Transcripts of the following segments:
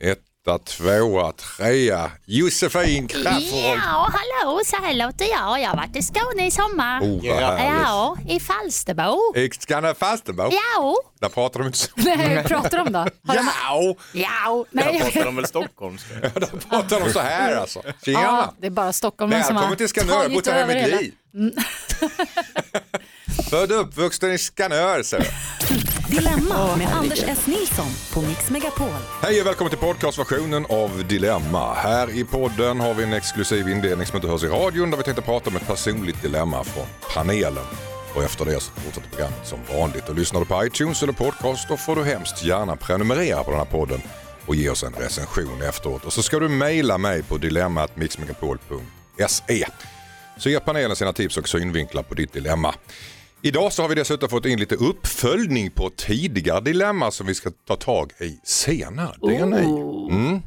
Etta, tvåa, trea. Josefin Crafoord. Ja, hallå, så här låter jag. Jag har varit i Skåne i sommar. Oh, vad härligt. Ja, i Falsterbo. I Skåne Falsterbo. Ja, Där pratar de inte så. nej, hur pratar de då? Har de... Ja, Ja, Där nej. pratar de väl stockholmska? där pratar de så här alltså. Ja, Tjena. det är bara stockholmare som Välkommen till Skanör, jag har bott här hela över mitt hela. liv. Född och uppvuxen i Skanör, säger jag. Dilemma med Anders S. Nilsson på Mix Megapol. Hej och välkommen till podcastversionen av Dilemma. Här i podden har vi en exklusiv inledning som inte hörs i radion där vi tänkte prata om ett personligt dilemma från panelen. Och efter det så fortsätter programmet som vanligt. Och lyssnar du på iTunes eller podcast då får du hemskt gärna prenumerera på den här podden och ge oss en recension efteråt. Och så ska du mejla mig på dilemmatmixmegapol.se så ger panelen sina tips och synvinklar på ditt dilemma. Idag så har vi dessutom fått in lite uppföljning på tidigare dilemma som vi ska ta tag i senare. Det är ni. Mm.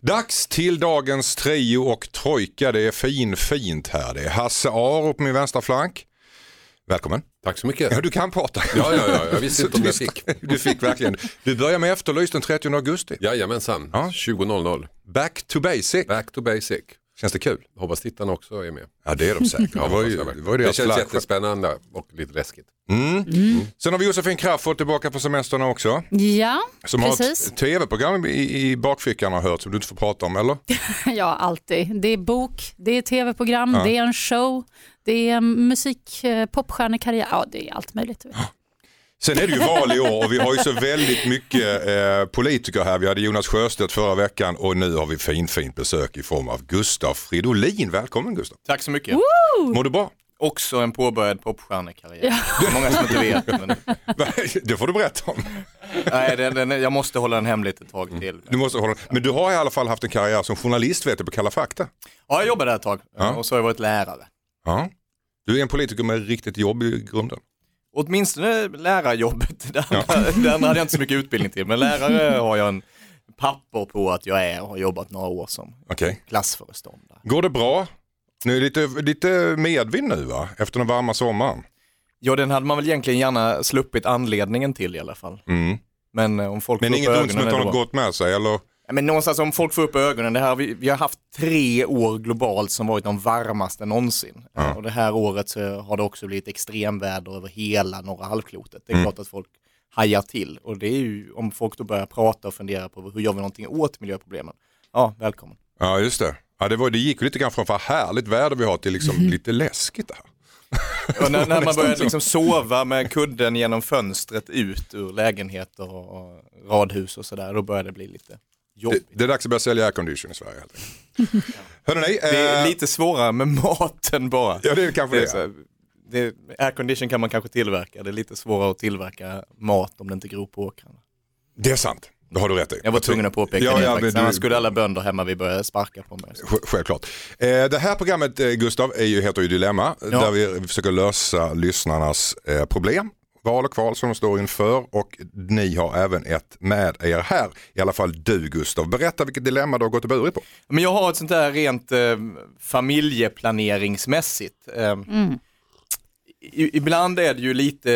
Dags till dagens trio och trojka. Det är fin fint här. Det är Hasse Aro på min vänstra flank. Välkommen. Tack så mycket. Ja, du kan prata. Ja, ja, ja, jag visste inte om jag fick. Du fick verkligen. Du börjar med Efterlyst den 30 augusti. Jajamensan, Ja. 20.00. Back to basic. Back to basic. Känns det kul? Hoppas tittarna också är med. Ja det är de säkert. Det var ju, det var det deras känns jättespännande och lite läskigt. Sen har vi Josefin Crafoord tillbaka på semesterna också. Ja, Som har precis. ett tv-program i, i bakfickan har hört som du inte får prata om eller? Ja, alltid. Det är bok, det är tv-program, det är en show, det är musik, eh, popstjärnekarriär. Ja, det är allt möjligt. Sen är det ju val i år och vi har ju så väldigt mycket eh, politiker här. Vi hade Jonas Sjöstedt förra veckan och nu har vi fin fint besök i form av Gustav Fridolin. Välkommen Gustav. Tack så mycket. Mår du bra? Också en påbörjad popstjärnekarriär. Många som inte vet. Men, Det får du berätta om. nej, den, den, jag måste hålla den hemligt ett tag till. Du måste hålla... Men du har i alla fall haft en karriär som journalist vet du på Kalla fakta. Ja, jag jobbade där ett tag Ja. och så har jag varit lärare. Ja. Du är en politiker med riktigt jobb i grunden. Åtminstone lärarjobbet, där, där hade jag inte så mycket utbildning till. Men lärare har jag en papper på att jag är och har jobbat några år som Okej. klassföreståndare. Går det bra? Nu är lite, lite medvind nu va? Efter den varma sommaren. Ja, den hade man väl egentligen gärna sluppit anledningen till i alla fall. Mm. Men eh, om folk Men inget ont som inte har något gott med sig eller? Ja, Men någonstans om folk får upp ögonen, det här, vi, vi har haft tre år globalt som varit de varmaste någonsin. Ja. Och det här året så har det också blivit extremväder över hela norra halvklotet. Det är Mm. klart att folk hajar till och det är ju om folk då börjar prata och fundera på hur gör vi någonting åt miljöproblemen. Ja, välkommen. Ja just det. Ja, det, var, det gick ju lite grann från vad härligt väder vi har till liksom lite läskigt det här. Och när, när man så. liksom sova med kudden genom fönstret ut ur lägenheter och, radhus och sådär, då börjar det bli lite jobbigt. det är dags att börja sälja aircondition i Sverige. Hörrni, Det är eh, lite svårare med maten bara. Ja det är kanske Det är det. det, aircondition kan man kanske tillverka, det är lite svårare att tillverka mat om det inte gror på åkrarna. Det är sant. Det har du rätt i. Jag var tvungen att påpeka Ja, det ja, faktiskt, du- annars skulle alla bönder hemma vi börja sparka på mig. Sj- Självklart. Eh, det här programmet eh, Gustav är ju, heter ju Dilemma där vi försöker lösa lyssnarnas eh, problem. Val och kval som de står inför och ni har även ett med er här. I alla fall du Gustav. Berätta vilket dilemma du har gått och burit på. Men jag har ett sånt där rent eh, familjeplaneringsmässigt. Eh, i, ibland är det ju lite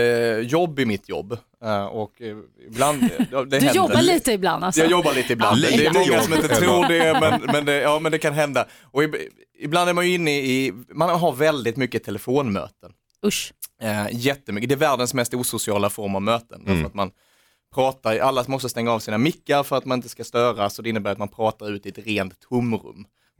jobb i mitt jobb. Eh, och eh, ibland, ja, det Du händer. jobbar lite ibland alltså? Jag jobbar lite ibland. Lite det är många jobb. som inte tror det, men, men, det, ja, men det kan hända. Och ib, ibland är man ju inne i, man har väldigt mycket telefonmöten. Usch. Eh, jättemycket. Det är världens mest osociala form av möten. Därför att man pratar, alla måste stänga av sina mickar för att man inte ska störas och det innebär att man pratar ut i ett rent tomrum.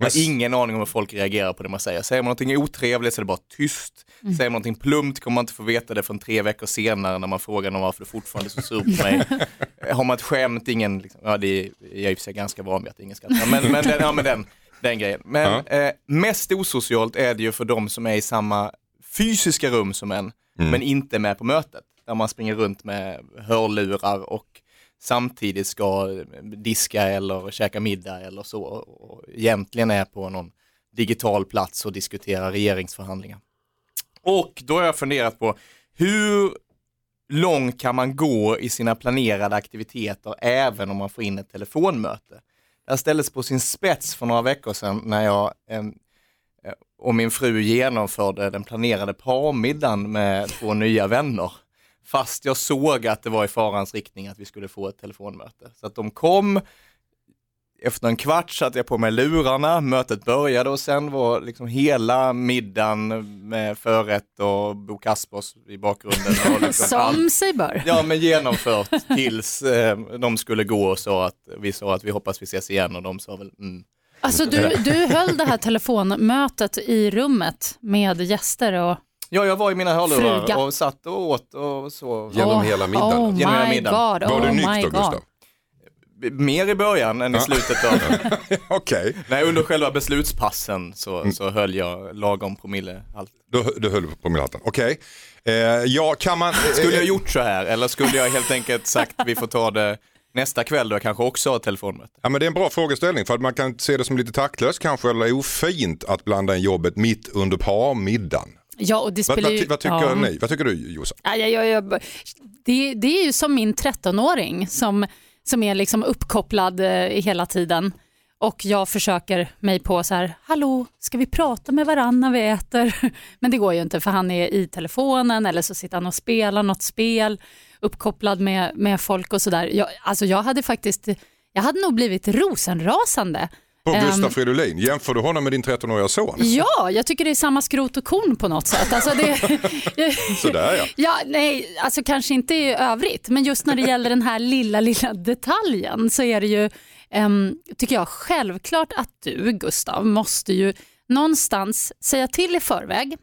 Man har Men- ingen aning om hur folk reagerar på det man säger. Säger man någonting otrevligt så är det bara tyst. Säger man någonting plumpt kommer man inte få veta det förrän tre veckor senare när man frågar någon varför du fortfarande är så sur på mig. har man ett skämt, ingen, liksom, ja det är jag är i och för sig ganska van vid att ingen skrattar, men, men, den, ja, men den, den grejen. Men eh, mest osocialt är det ju för de som är i samma fysiska rum som en, men inte med på mötet. Där man springer runt med hörlurar och samtidigt ska diska eller käka middag eller så och egentligen är på någon digital plats och diskuterar regeringsförhandlingar. Och då har jag funderat på hur långt kan man gå i sina planerade aktiviteter även om man får in ett telefonmöte? Det här ställdes på sin spets för några veckor sedan när jag eh, och min fru genomförde den planerade parmiddagen med två nya vänner. Fast jag såg att det var i farans riktning att vi skulle få ett telefonmöte. Så att de kom, efter en kvart satte jag på mig lurarna, mötet började och sen var liksom hela middagen med förrätt och Bo Kaspers i bakgrunden. Och liksom allt- Som sig bör. Ja men genomfört tills eh, de skulle gå och sa att vi sa att vi hoppas vi ses igen och de sa väl mm. Alltså du, du höll det här telefonmötet i rummet med gäster och... Ja jag var i mina hörlurar Fruga. och satt och åt och så. Genom hela middagen. Oh Genom hela middagen. god, Var oh du my nykter. Gustav? Mer i början än i slutet av, Okej, nej under själva beslutspassen så, så höll jag lagom promillehalt. du, du höll på min hatten. Okej. Eh, ja, kan man... Skulle jag gjort så här eller skulle jag helt enkelt sagt vi får ta det nästa kväll då jag kanske också har telefonmöte? Ja, men det är en bra frågeställning för att man kan se det som lite taktlöst kanske eller ofint att blanda in jobbet mitt under parmiddagen. Ja, och det Vad, spelar vad, ju... ty- vad tycker ja. ni? Vad tycker du Jossan? Ja, ja, ja, ja. Det, det är ju som min 13-åring som, som är liksom uppkopplad eh, hela tiden. Och jag försöker mig på så här, hallå, ska vi prata med varandra när vi äter? Men det går ju inte för han är i telefonen eller så sitter han och spelar något spel, uppkopplad med, med folk och sådär. Jag, alltså jag hade faktiskt, jag hade nog blivit rosenrasande. På Ehm. Gustaf Fridolin, jämför du honom med din 13-åriga son? Ja, jag tycker det är samma skrot och korn på något sätt. Alltså det, Sådär ja. Ja, nej, alltså kanske inte i övrigt, men just när det gäller den här lilla, lilla detaljen så är det ju, ehm, tycker jag, självklart att du, Gustav, måste ju någonstans säga till i förväg,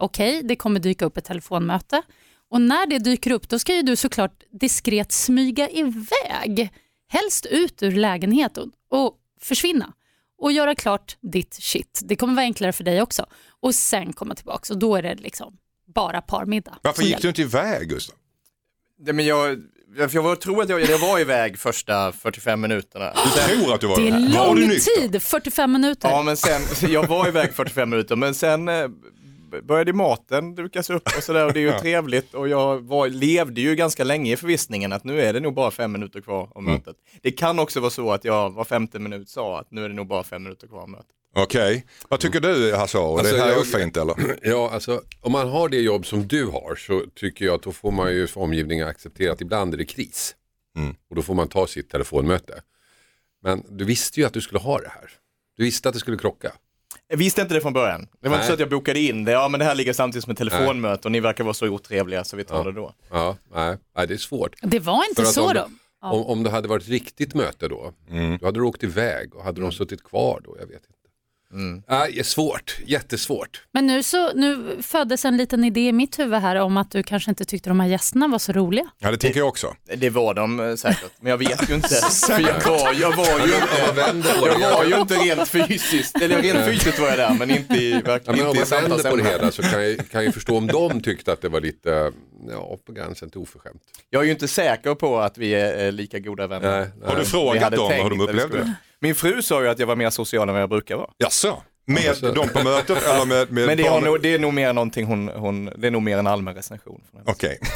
okej, det kommer dyka upp ett telefonmöte och när det dyker upp då ska ju du såklart diskret smyga iväg, helst ut ur lägenheten och försvinna och göra klart ditt shit. Det kommer vara enklare för dig också och sen komma tillbaka och då är det liksom bara parmiddag. Varför gick du inte iväg Gustav? Det, men jag, jag var- tror att jag, jag var iväg första 45 minuterna. Du tror att du var Det är. Var lång nykter? tid, 45 minuter. Ja men sen, jag var iväg 45 minuter men sen eh, började maten dukas upp och sådär och det är ju trevligt och jag var, levde ju ganska länge i förvissningen att nu är det nog bara fem minuter kvar av mötet. Det kan också vara så att jag var femte minut sa att nu är det nog bara fem minuter kvar av mötet. Okej, vad tycker du Hasse Aro? Alltså, det här är ofint eller? Ja, alltså om man har det jobb som du har så tycker jag att då får man ju för omgivningen acceptera att ibland är det kris. Mm. Och då får man ta sitt telefonmöte. Men du visste ju att du skulle ha det här. Du visste att det skulle krocka. Jag visste inte det från början. Det var inte Nej. så att jag bokade in det, ja men det här ligger samtidigt som ett telefonmöte och ni verkar vara så otrevliga så vi tar det då. Ja, nej, nej det är svårt. Det var inte så om, då. Ja. Om, om det hade varit riktigt möte då, Mm. då hade du åkt iväg och hade de suttit kvar då, jag vet inte. Det är svårt, jättesvårt. Men nu, så, nu föddes en liten idé i mitt huvud här om att du kanske inte tyckte de här gästerna var så roliga. Ja det tänker jag också. Det var de eh, säkert, men jag vet ju inte. För jag var, jag var ju på Jag var ju inte rent fysiskt, eller rent fysiskt var jag där men inte i, Ja, verkligen men om inte man vänder på det hela så kan jag, kan jag förstå om de tyckte att det var lite, ja, på gränsen till oförskämt. Jag är ju inte säker på att vi är eh, lika goda vänner. Nej, nej. Har du frågat dem hur de skulle- det? Min fru sa ju att jag var mer social än vad jag brukar vara. Jaså? Med Alltså- dem på mötet eller med, med Men det är, nog, det är nog mer någonting hon, hon, det är nog mer en allmän recension. Okej.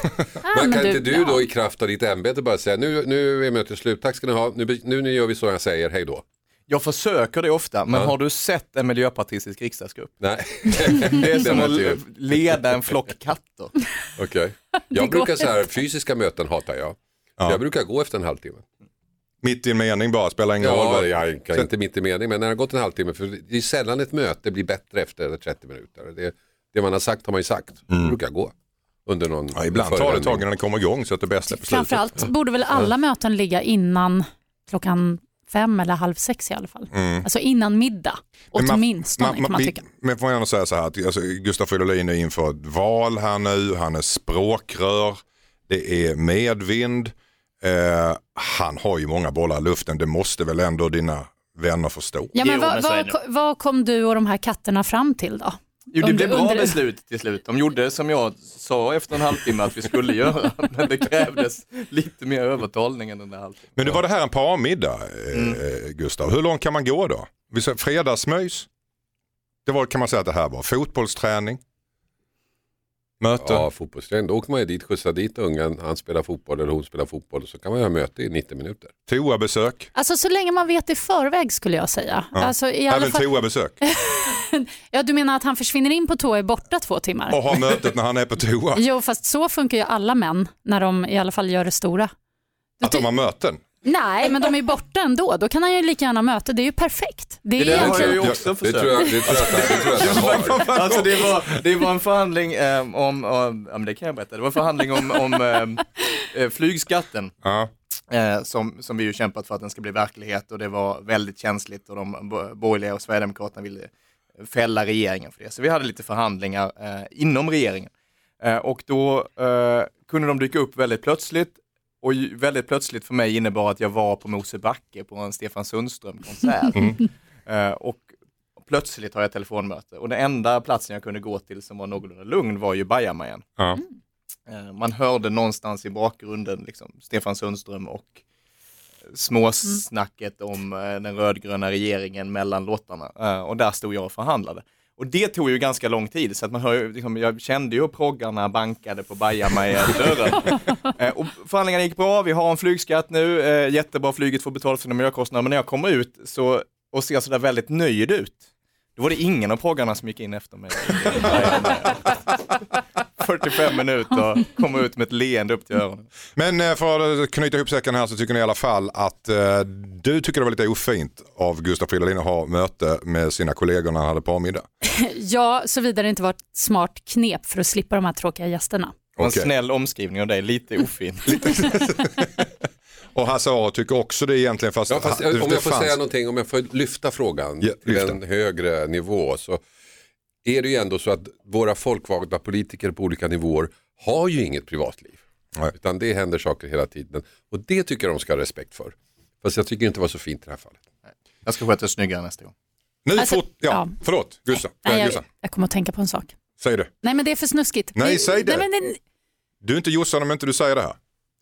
Ah, Men kan inte du då ja. i kraft av ditt ämbete bara säga nu, nu är mötet slut, tack ska ni ha, nu, nu, nu gör vi så jag säger, hej då. Jag försöker det ofta, men Ja. har du sett en miljöpartistisk riksdagsgrupp? Nej, Det är som att leda en flock katter. okej. Jag går brukar så här, fysiska möten hatar jag. Ja. Jag brukar gå efter en halvtimme. Mitt i en mening bara, spelar ingen roll. Ja, vad- kan inte mitt i mening, men när det har gått en halvtimme, för det är sällan ett möte blir bättre efter 30 minuter. Det, det man har sagt har man ju sagt. Då brukar jag gå. Under någon Mm. Ja, ibland tar det förevändning. tag innan det kommer igång så att det bästa är på slutet. Framförallt borde väl alla möten ligga innan klockan fem eller halv sex i alla fall. Alltså innan middag, Men man- åtminstone kan man vi- tycka. Men får jag ändå säga så här att alltså, Gustaf Fridolin är inför ett val här nu, han är språkrör, det är medvind, eh, han har ju många bollar i luften, det måste väl ändå dina vänner förstå. Ja, men vad, vad, vad kom du och de här katterna fram till då? Jo, det blev bra beslut till slut. De gjorde som jag sa efter en halvtimme att vi skulle göra, men det krävdes lite mer övertalning än den där halvtimmen. Men det var det här en parmiddag, eh, Mm. Gustav. Hur långt kan man gå då? Fredagsmys. Det var, kan man säga att det här var. Fotbollsträning. Möten. Ja, fotbollsträning. Då åker man ju dit, skjutsar dit ungen, han spelar fotboll eller hon spelar fotboll och så kan man ha möte i 90 minuter. Toabesök. Alltså så länge man vet i förväg skulle jag säga. Alltså, i alla Även fall, toabesök. ja, du menar att han försvinner in på toa och är borta två timmar? Och ha mötet när han är på toa. Jo, fast så funkar ju alla män när de i alla fall gör det stora. Du Att de har möten. Nej, men de är borta ändå. Då kan han ju lika gärna möta. Det är ju perfekt. Det är Det där har jag egentligen... ju också Det försökt. tror jag, det tror jag, det tror jag att han har. Alltså det var, det var en förhandling eh, om, om, ja men det kan jag berätta, det var en förhandling om, om eh, eh, flygskatten. Ja. Eh, som, som vi ju kämpat för att den ska bli verklighet och det var väldigt känsligt och de bo- borgerliga och Sverigedemokraterna ville fälla regeringen för det. Så vi hade lite förhandlingar eh, inom regeringen. Eh, och då eh, kunde de dyka upp väldigt plötsligt och väldigt plötsligt för mig innebar att jag var på Mosebacke på en Stefan Sundström-konsert. Eh, och plötsligt har jag telefonmöte och den enda platsen jag kunde gå till som var någorlunda lugn var ju Bajamajan. Ja. Eh, Man hörde någonstans i bakgrunden liksom, Stefan Sundström och småsnacket om eh, den rödgröna regeringen mellan låtarna. Och där stod jag och förhandlade. Och det tog ju ganska lång tid så att man hör, liksom, jag kände ju hur proggarna bankade på Bajamaja-dörren. Eh, och förhandlingarna gick bra, vi har en flygskatt nu, eh, jättebra, flyget får betala sina miljökostnader, men när jag kommer ut så, och ser sådär väldigt nöjd ut, då var det ingen av proggarna som gick in efter mig. 45 minuter och kommer ut med ett leende upp till öronen. Men eh, för att knyta ihop säcken här så tycker ni i alla fall att eh, du tycker det var lite ofint av Gustaf Fridolin att ha möte med sina kollegor när han hade parmiddag. Ja, såvida det inte var ett smart knep för att slippa de här tråkiga gästerna. Och En snäll omskrivning av dig, lite ofint. Och Hasse Aro tycker också det egentligen fast, Ja, fast om jag får fanns- säga någonting, om jag får lyfta frågan Ja, till lyfta. en högre nivå så är det ju ändå så att våra folkvalda politiker på olika nivåer har ju inget privatliv. Nej. Utan det händer saker hela tiden och det tycker jag de ska ha respekt för. Fast jag tycker inte det var så fint i det här fallet. Jag ska sköta det snyggare nästa gång. Nu Alltså, fort, ja, ja. förlåt, Gustav. Nej, jag, Gustav. jag kommer att tänka på en sak. Säg det. Nej, men det är för snuskigt. Nej, säg det. Nej, men det... Du är inte Jossan om inte du säger det här.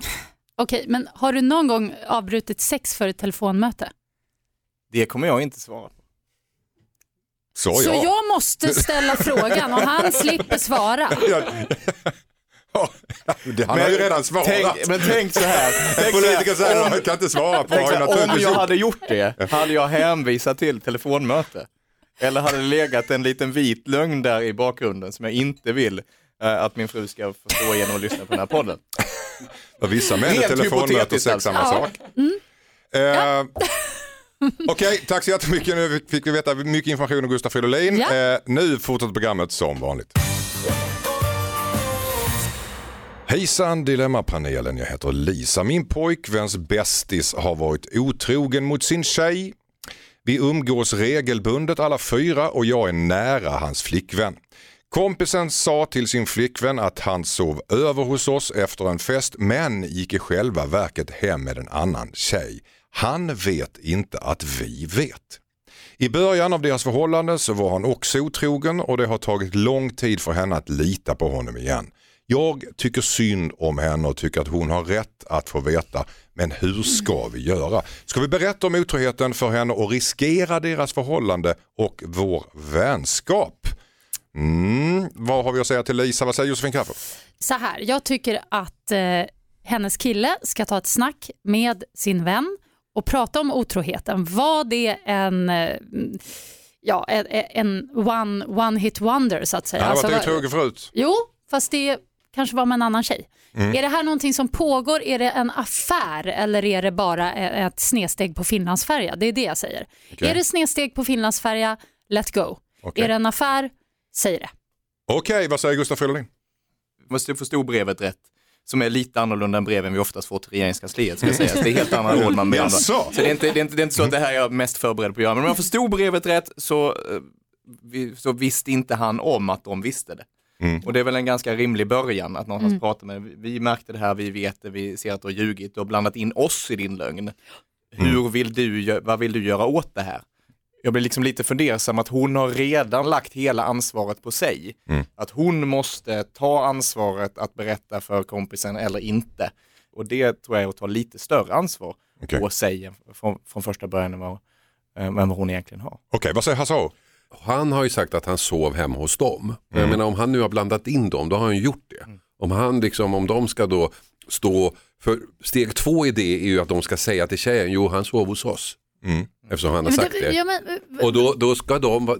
Okej, men har du någon gång avbrutit sex för ett telefonmöte? Det kommer jag inte svara på. Så, Så ja. jag måste ställa frågan och han slipper svara. Ja. Ja, det- Han har ju redan svarat. Tänk, men tänk så här. en Tänk så politiker säger här att han kan inte svara på så här, om jag hade gjort det, hade jag hänvisat till telefonmöte? Eller hade det legat en liten vit lögn där i bakgrunden som jag inte vill eh, att min fru ska förstå genom att lyssna på den här podden? För vissa män är telefonmöte och sex alltså. samma Ja. sak. Eh, Okej, tack så jättemycket. Nu fick vi veta mycket information om Gustaf Fridolin. Ja. Eh, nu fortsätter programmet som vanligt. Hejsan Dilemmapanelen, jag heter Lisa. Min pojkväns bästis har varit otrogen mot sin tjej. Vi umgås regelbundet alla fyra och jag är nära hans flickvän. Kompisen sa till sin flickvän att han sov över hos oss efter en fest men gick i själva verket hem med en annan tjej. Han vet inte att vi vet. I början av deras förhållande så var han också otrogen och det har tagit lång tid för henne att lita på honom igen. Jag tycker synd om henne och tycker att hon har rätt att få veta. Men hur ska vi göra? Ska vi berätta om otroheten för henne och riskera deras förhållande och vår vänskap? Mm, vad har vi att säga till Lisa? Vad säger Josefin Crafoord? Så här, jag tycker att eh, hennes kille ska ta ett snack med sin vän och prata om otroheten. Var det en, eh, ja, en, one, one hit wonder så att säga? Han har varit Alltså, otrogen förut. Jo, fast det kanske var med en annan tjej. Mm. Är det här någonting som pågår? Är det en affär eller är det bara e- ett snedsteg på Finlandsfärja? Det är det jag säger. Okej. Är det snedsteg på Finlandsfärja, let go. Okej. Är det en affär, säg det. Okej, vad säger Gustaf Fridolin? Måste jag förstå brevet rätt? Som är lite annorlunda än breven vi oftast får till regeringskansliet ska sägas. Det är helt andra råd man. Jaså? Så det är, inte, det, är inte, det är inte så att det här är jag mest förberedd på att göra. Men om jag förstod brevet rätt så, eh, så visste inte han om att de visste det. Mm. Och det är väl en ganska rimlig början att någonstans prata med, vi märkte det här, vi vet det, vi ser att du har ljugit, du har blandat in oss i din lögn. Hur vill du, vad vill du göra åt det här? Jag blir liksom lite fundersam att hon har redan lagt hela ansvaret på sig. Att hon måste ta ansvaret att berätta för kompisen eller inte. Och det tror jag är att ta lite större ansvar Okej. på sig från, från första början än vad, eh, än vad hon egentligen har. Okej, vad säger Hasse? Han har ju sagt att han sov hemma hos dem. Mm. Jag menar om han nu har blandat in dem, då har han gjort det. Om han liksom, om de ska då stå, för steg två i det är ju att de ska säga till tjejen, jo han sov hos oss. Mm. Eftersom han har Men sagt det. ja, men, Och då, då ska de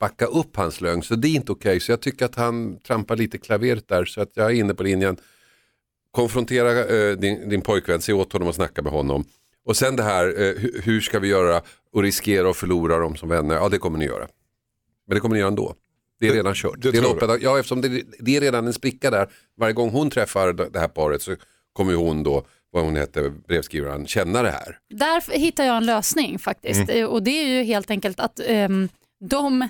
backa upp hans lögn, så det är inte okej. Så jag tycker att han trampar lite klaveret där, så att jag är inne på linjen, konfrontera eh, din, din pojkvän, se åt honom och snacka med honom. Och sen det här, eh, hu- hur ska vi göra och riskera att förlora dem som vänner? Ja, det kommer ni göra. Men det kommer ni göra ändå. Det är Det- redan kört. det Det är loppet, ja, eftersom det, det är redan en spricka där. Varje gång hon träffar det här paret så kommer hon då, vad hon heter, brevskrivaren, känna det här. Där hittar jag en lösning faktiskt. Eh, Och det är ju helt enkelt att ehm, de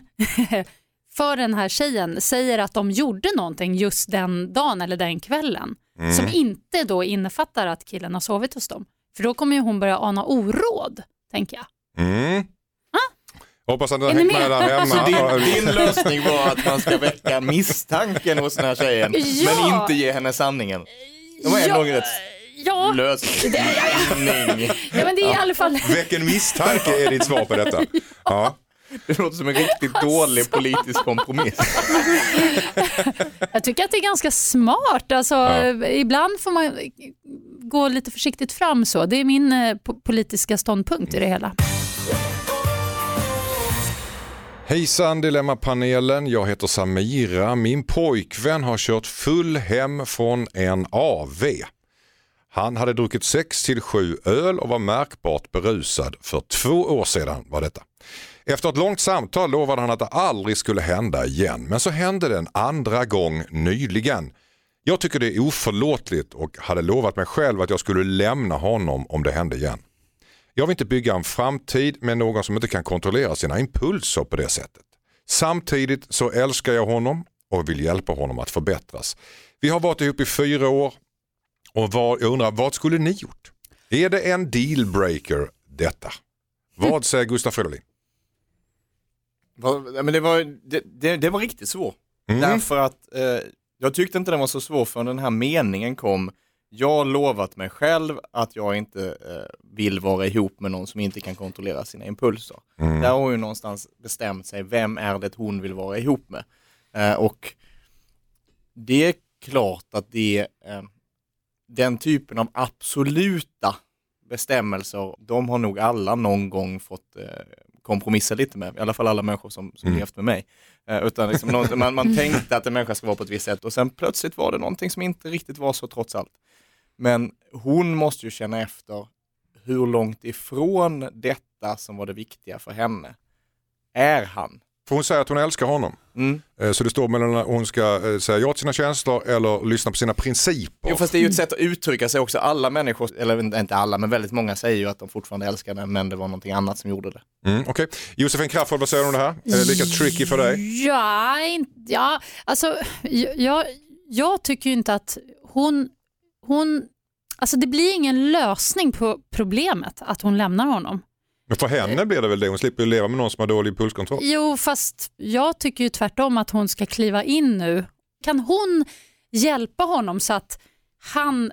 för den här tjejen säger att de gjorde någonting just den dagen eller den kvällen som inte då innefattar att killen har sovit hos dem. För då kommer ju hon börja ana oråd, tänker jag. Mm. Hoppas att Är har hängt med där hemma. Din, din lösning var att man ska väcka misstanken hos den här tjejen, Ja. men inte ge henne sanningen. Det var ändå en rätt ja, lösning. ja, men det är i alla fall... Väck en misstanke är ditt svar på detta. Ja. Det låter som en riktigt dålig politisk kompromiss. Jag tycker att det är ganska smart. Alltså, Ibland får man gå lite försiktigt fram så. Det är min eh, po- politiska ståndpunkt i det hela. Hejsan Dilemmapanelen, jag heter Samira. Min pojkvän har kört full hem från en AV. Han hade druckit 6 till 7 öl och var märkbart berusad för två år sedan var detta. Efter ett långt samtal lovade han att det aldrig skulle hända igen men så hände det en andra gång nyligen. Jag tycker det är oförlåtligt och hade lovat mig själv att jag skulle lämna honom om det hände igen. Jag vill inte bygga en framtid med någon som inte kan kontrollera sina impulser på det sättet. Samtidigt så älskar jag honom och vill hjälpa honom att förbättras. Vi har varit ihop i fyra år och vad, jag undrar vad skulle ni gjort? Är det en dealbreaker detta? Vad säger Gustaf Fridolin? Men det, var, det, det, det var riktigt svårt. Mm. Därför att eh, jag tyckte inte den var så svår förrän den här meningen kom. Jag har lovat mig själv att jag inte eh, vill vara ihop med någon som inte kan kontrollera sina impulser. Mm. Där har hon ju någonstans bestämt sig, vem är det hon vill vara ihop med? Eh, och det är klart att det eh, den typen av absoluta bestämmelser, de har nog alla någon gång fått eh, kompromissa lite med, i alla fall alla människor som, som Mm. levt med mig. Eh, utan liksom någon, man, man tänkte att en människa ska vara på ett visst sätt och sen plötsligt var det någonting som inte riktigt var så trots allt. Men hon måste ju känna efter hur långt ifrån detta som var det viktiga för henne är han. För hon säger att hon älskar honom. Mm. Eh, Så det står mellan att hon ska eh, säga ja till sina känslor eller lyssna på sina principer. Jo fast det är ju ett sätt att uttrycka sig också. Alla människor, eller inte alla, men väldigt många säger ju att de fortfarande älskar den, men det var någonting annat som gjorde det. Mm, Okej, Josefin Crafoord, vad säger du om det här? Är det lika tricky för dig? Ja, in, ja alltså jag- jag, jag tycker ju inte att hon, hon, alltså det blir ingen lösning på problemet att hon lämnar honom. Men för henne blir det väl det, hon slipper ju leva med någon som har dålig impulskontroll. Jo, fast jag tycker ju tvärtom att hon ska kliva in nu. Kan hon hjälpa honom så att han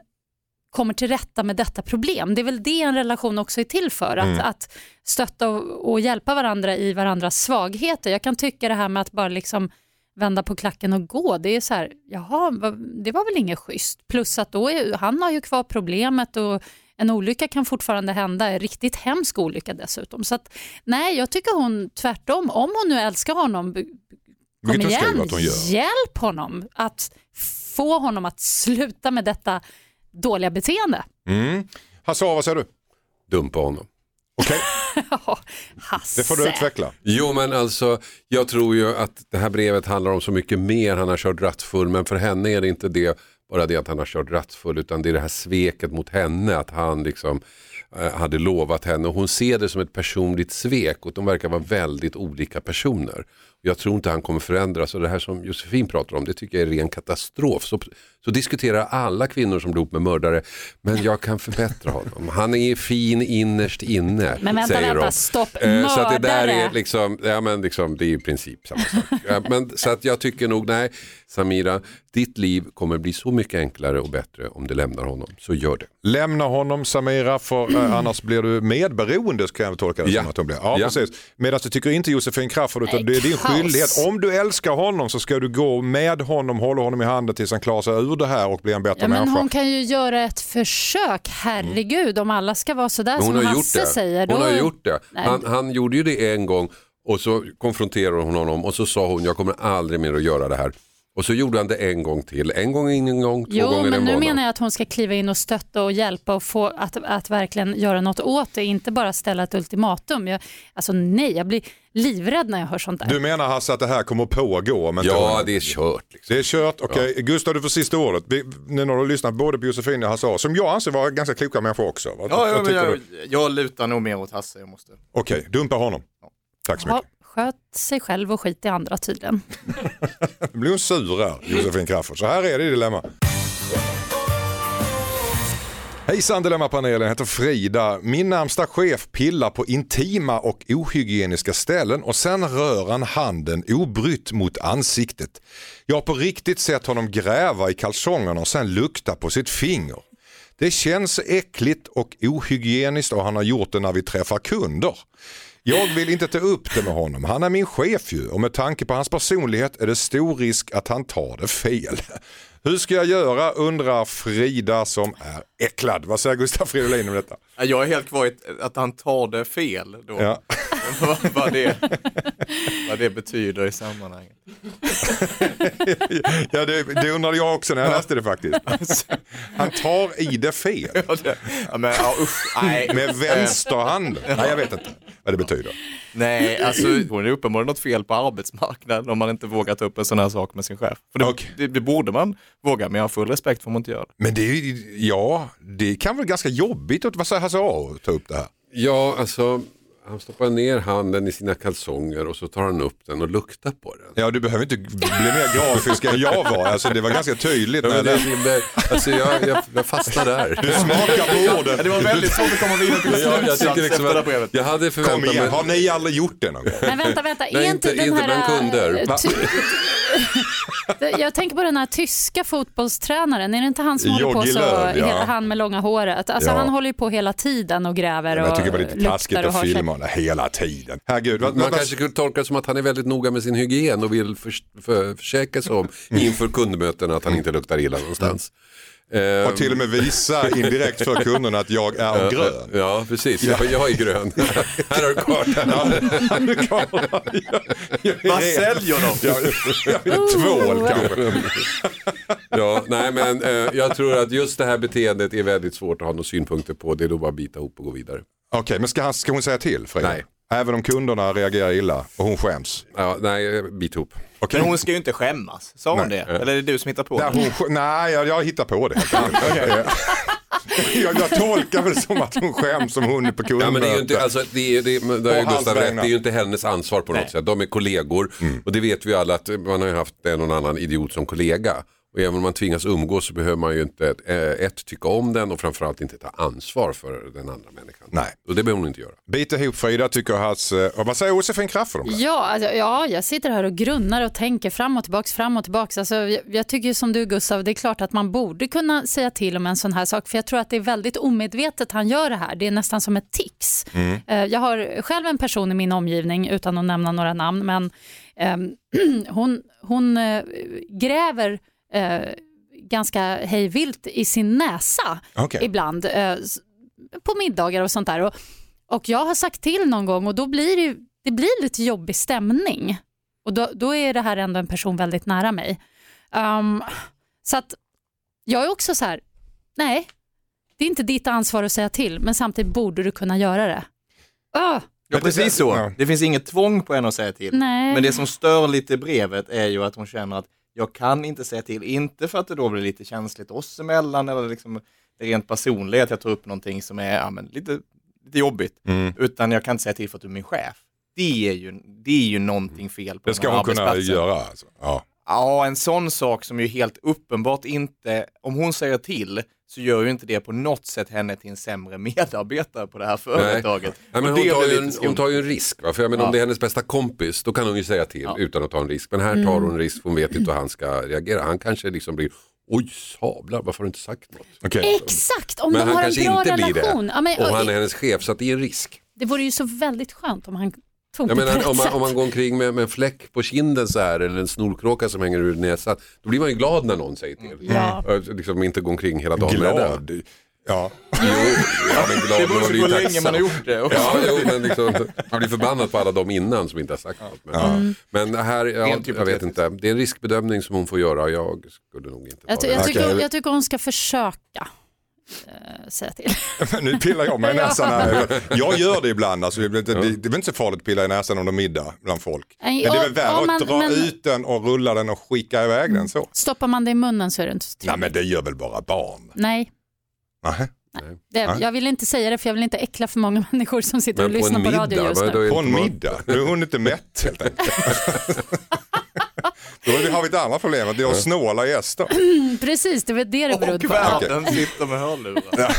kommer till rätta med detta problem? Det är väl det en relation också är till för, att, att stötta och, och hjälpa varandra i varandras svagheter. Jag kan tycka det här med att bara liksom vända på klacken och gå, det är så här, jaha, det var väl inget schysst. Plus att då är, han har ju kvar problemet och en olycka kan fortfarande hända, en riktigt hemsk olycka dessutom. Så att, nej, jag tycker hon tvärtom, om hon nu älskar honom, kom Vilket igen, att hon gör. hjälp honom att få honom att sluta med detta dåliga beteende. Mm. Hasse, vad säger du? Dumpa honom. Okej, Hasse. det får du utveckla. Jo men alltså jag tror ju att det här brevet handlar om så mycket mer. Han har kört rattfull men för henne är det inte det bara det att han har kört rattfull utan det är det här sveket mot henne. Att han liksom eh, hade lovat henne och hon ser det som ett personligt svek och de verkar vara väldigt olika personer. Jag tror inte han kommer förändras och det här som Josefin pratar om det tycker jag är ren katastrof. Så, så diskuterar alla kvinnor som blir ihop med mördare men jag kan förbättra honom. Han är fin innerst inne. Men vänta, säger vänta, de. stopp. Eh, Så att det där Mördare. är liksom, ja men liksom, det är i princip samma sak. Ja, men, så att jag tycker nog, nej Samira, ditt liv kommer bli så mycket enklare och bättre om du lämnar honom. Så gör det. Lämna honom Samira för eh, annars blir du medberoende kan jag tolka det Ja. som att hon blir. Ja, Ja. precis. Medan du tycker inte Josefin Crafoord utan det är din. Skyldighet. Om du älskar honom så ska du gå med honom, hålla honom i handen tills han klarar sig ur det här och blir en bättre Ja, men människa. hon kan ju göra ett försök, herregud, om alla ska vara sådär Men hon som har gjort Hasse det. säger. Hon då... har gjort det. Han, han gjorde ju det en gång och så konfronterade hon honom och så sa hon jag kommer aldrig mer att göra det här. Och så gjorde han det en gång till, en gång ingen gång, två Jo, gånger men en nu månad. menar jag att hon ska kliva in och stötta och hjälpa och få att, att verkligen göra något åt det, inte bara ställa ett ultimatum. Jag, alltså nej, jag blir livrädd när jag hör sånt där. Du menar Hasse att det här kommer pågå? Om inte Ja, det är kört. Liksom. Det är kört. Okej, Gustav du får sista ordet. Vi- Nu när du har lyssnat både på Josefin och Hasse som jag anser vara ganska kloka människor också. Vad, Ja, vad ja, men tycker jag, du? jag lutar nog mer åt Hasse. Jag måste. Okej, dumpa honom. Tack så Ja, mycket. sköt sig själv och skit i andra tydligen. Nu blir hon sur här, Josefin Crafoord. Så här är det i Dilemma. Hejsan Dilemmapanelen, jag heter Frida. Min närmsta chef pillar på intima och ohygieniska ställen och sen rör han handen obrytt mot ansiktet. Jag har på riktigt sett honom gräva i kalsongerna och sen lukta på sitt finger. Det känns äckligt och ohygieniskt och han har gjort det när vi träffar kunder. Jag vill inte ta upp det med honom, han är min chef ju och med tanke på hans personlighet är det stor risk att han tar det fel. Hur ska jag göra undrar Frida som är äcklad. Vad säger Gustaf Fridolin om detta? Ja, Jag är helt kvar i att han tar det fel då. Ja. vad, vad, det, vad det betyder i sammanhanget. Ja, det, det undrade jag också när jag läste det faktiskt. Han tar i det fel. Ja, det, ja, men, ja, usch, nej. Med vänsterhanden. Nej, jag vet inte vad det betyder. Nej, alltså det är uppenbarligen något fel på arbetsmarknaden om man inte vågar ta upp en sån här sak med sin chef. För det, Okej. det, det borde man våga, men jag har full respekt för om man inte gör det. Men det är ju- ja, det kan väl ganska jobbigt att vad säger Hasse A att ta upp det här. Ja, alltså han stoppar ner handen i sina kalsonger och så tar han upp den och luktar på den. Ja, du behöver inte bli mer grafisk än jag var. Alltså, det var ganska tydligt. Ja, När jag det, det, alltså jag, jag, jag fastnar där. Du smakar på orden. Ja, det var väldigt svårt att komma vidare till Ja, jag, tycker liksom efter det här att, brevet. jag hade Kom förväntat igen, mig... har ni aldrig gjort det någon gång? Men vänta, vänta, är Nej, inte, inte- den här... bland kunder. Va? ty- jag tänker på den här tyska fotbollstränaren, är det inte han som håller på så, ja. han med långa håret? Alltså Ja. han håller ju på hela tiden och gräver och jag tycker bara det är lite taskigt luktar och att har sig. Det hela tiden. Herregud, Man vad, kanske kunde tolka det som att han är väldigt noga med sin hygien och vill för, för, försäkra sig om inför kundmöten att han inte luktar illa någonstans. Eh, och till och med visa indirekt för kunderna att jag är grön. Ja, precis. Jag, jag är grön. Här har du kartan. Vad säljer de? Jag vill tvål kanske. Ja, nej, men, eh, jag tror att just det här beteendet är väldigt svårt att ha några synpunkter på. Det är då bara att bita ihop och gå vidare. Okej, men ska, han, ska hon säga till Frida? Nej. Även om kunderna reagerar illa och hon skäms? Ja, nej, bit ihop. Okej. Men hon ska ju inte skämmas, sa hon det? Eller är det du som hittar på Nej, det? hon, nej jag, jag hittar på det. jag, jag tolkar väl som att hon skäms som hon är på Ja, kundmöte. men det är ju inte, alltså, det är, det, är- där är Gustav rätt, det är ju inte hennes ansvar på något Nej. sätt. De är kollegor och det vet vi alla att man har ju haft en och annan idiot som kollega. Och även om man tvingas umgås så behöver man ju inte eh, ett, tycka om den och framförallt inte ta ansvar för den andra människan. Nej. Och det behöver hon inte göra. Bit ihop Frida tycker. Och vad säger Josefin Crafoord om det? Ja, alltså, ja, jag sitter här och grunnar och tänker fram och tillbaks, fram och tillbaks. Alltså, jag, jag tycker som du Gustav, det är klart att man borde kunna säga till om en sån här sak, för jag tror att det är väldigt omedvetet han gör det här. Det är nästan som ett tics. Eh, Jag har själv en person i min omgivning, utan att nämna några namn, men ehm, hon, hon eh, gräver eh, ganska hejvilt i sin näsa Okej. ibland, eh, på middagar och sånt där. Och, och jag har sagt till någon gång och då blir det, det blir lite jobbig stämning. Och då, då är det här ändå en person väldigt nära mig. Ehm, så att jag är också så här, nej, det är inte ditt ansvar att säga till, men samtidigt borde du kunna göra det. Öh, Ja, precis så. Det finns inget tvång på henne att säga till. nej. Men det som stör lite brevet är ju att hon känner att jag kan inte säga till, inte för att det då blir lite känsligt oss emellan eller liksom det rent personliga att jag tar upp någonting som är ja, men, lite, lite jobbigt, Mm. utan jag kan inte säga till för att du är min chef. Det är ju, det är ju någonting fel på Det ska hon kunna göra. Alltså. Ja. Ja, en sån sak som ju helt uppenbart inte, om hon säger till, så gör ju inte det på något sätt henne till en sämre medarbetare på det här företaget. Nej, men Och hon, det tar en, hon tar ju en risk. Va? För jag menar, Ja. Om det är hennes bästa kompis då kan hon ju säga till Ja. utan att ta en risk. Men här tar hon en risk hon vet inte hur han ska reagera. Han kanske liksom blir, oj sablar varför har du inte sagt något? Okej. Exakt, om Men de han har en kanske bra inte blir relation. det. Ja, men, Och han är hennes chef så att det är en risk. Det vore ju så väldigt skönt om han Jag menar, om, man, om man går omkring med, med en fläck på kinden så här eller en snorkråka som hänger ur näsan, då blir man ju glad när någon säger till. Ja. Och Liksom inte gå omkring hela dagen med det. Glad. Ja. Jo, ja, men glad, Det beror på hur länge man har gjort det. Och Ja, jo, men liksom, man blir förbannad på alla de innan som inte har sagt något. Men, men här, ja, jag vet inte, det är en riskbedömning som hon får göra. Jag skulle nog inte Jag, jag, det. tycker, jag tycker hon ska försöka eh, säga till. Nu pillar jag mig i näsan här. Jag gör det ibland. Alltså, det, det, det, det är väl inte så farligt att pilla i näsan under middag bland folk. Nej, Men det är väl värre ja, att dra men- ut den och rulla den och skicka iväg den så. Stoppar man det i munnen så är det inte så Nej trevligt. men det gör väl bara barn? Nej, Nej. det, Nej. jag vill inte säga det för jag vill inte äckla för många människor som sitter Men och på lyssnar på radio middag, just nu. det På en middag? Nu är hon inte mätt helt enkelt. Då har vi ett annat problem, att det är att snåla gäster. Precis, det var det det Och berodde på. världen sitter med hörlurar.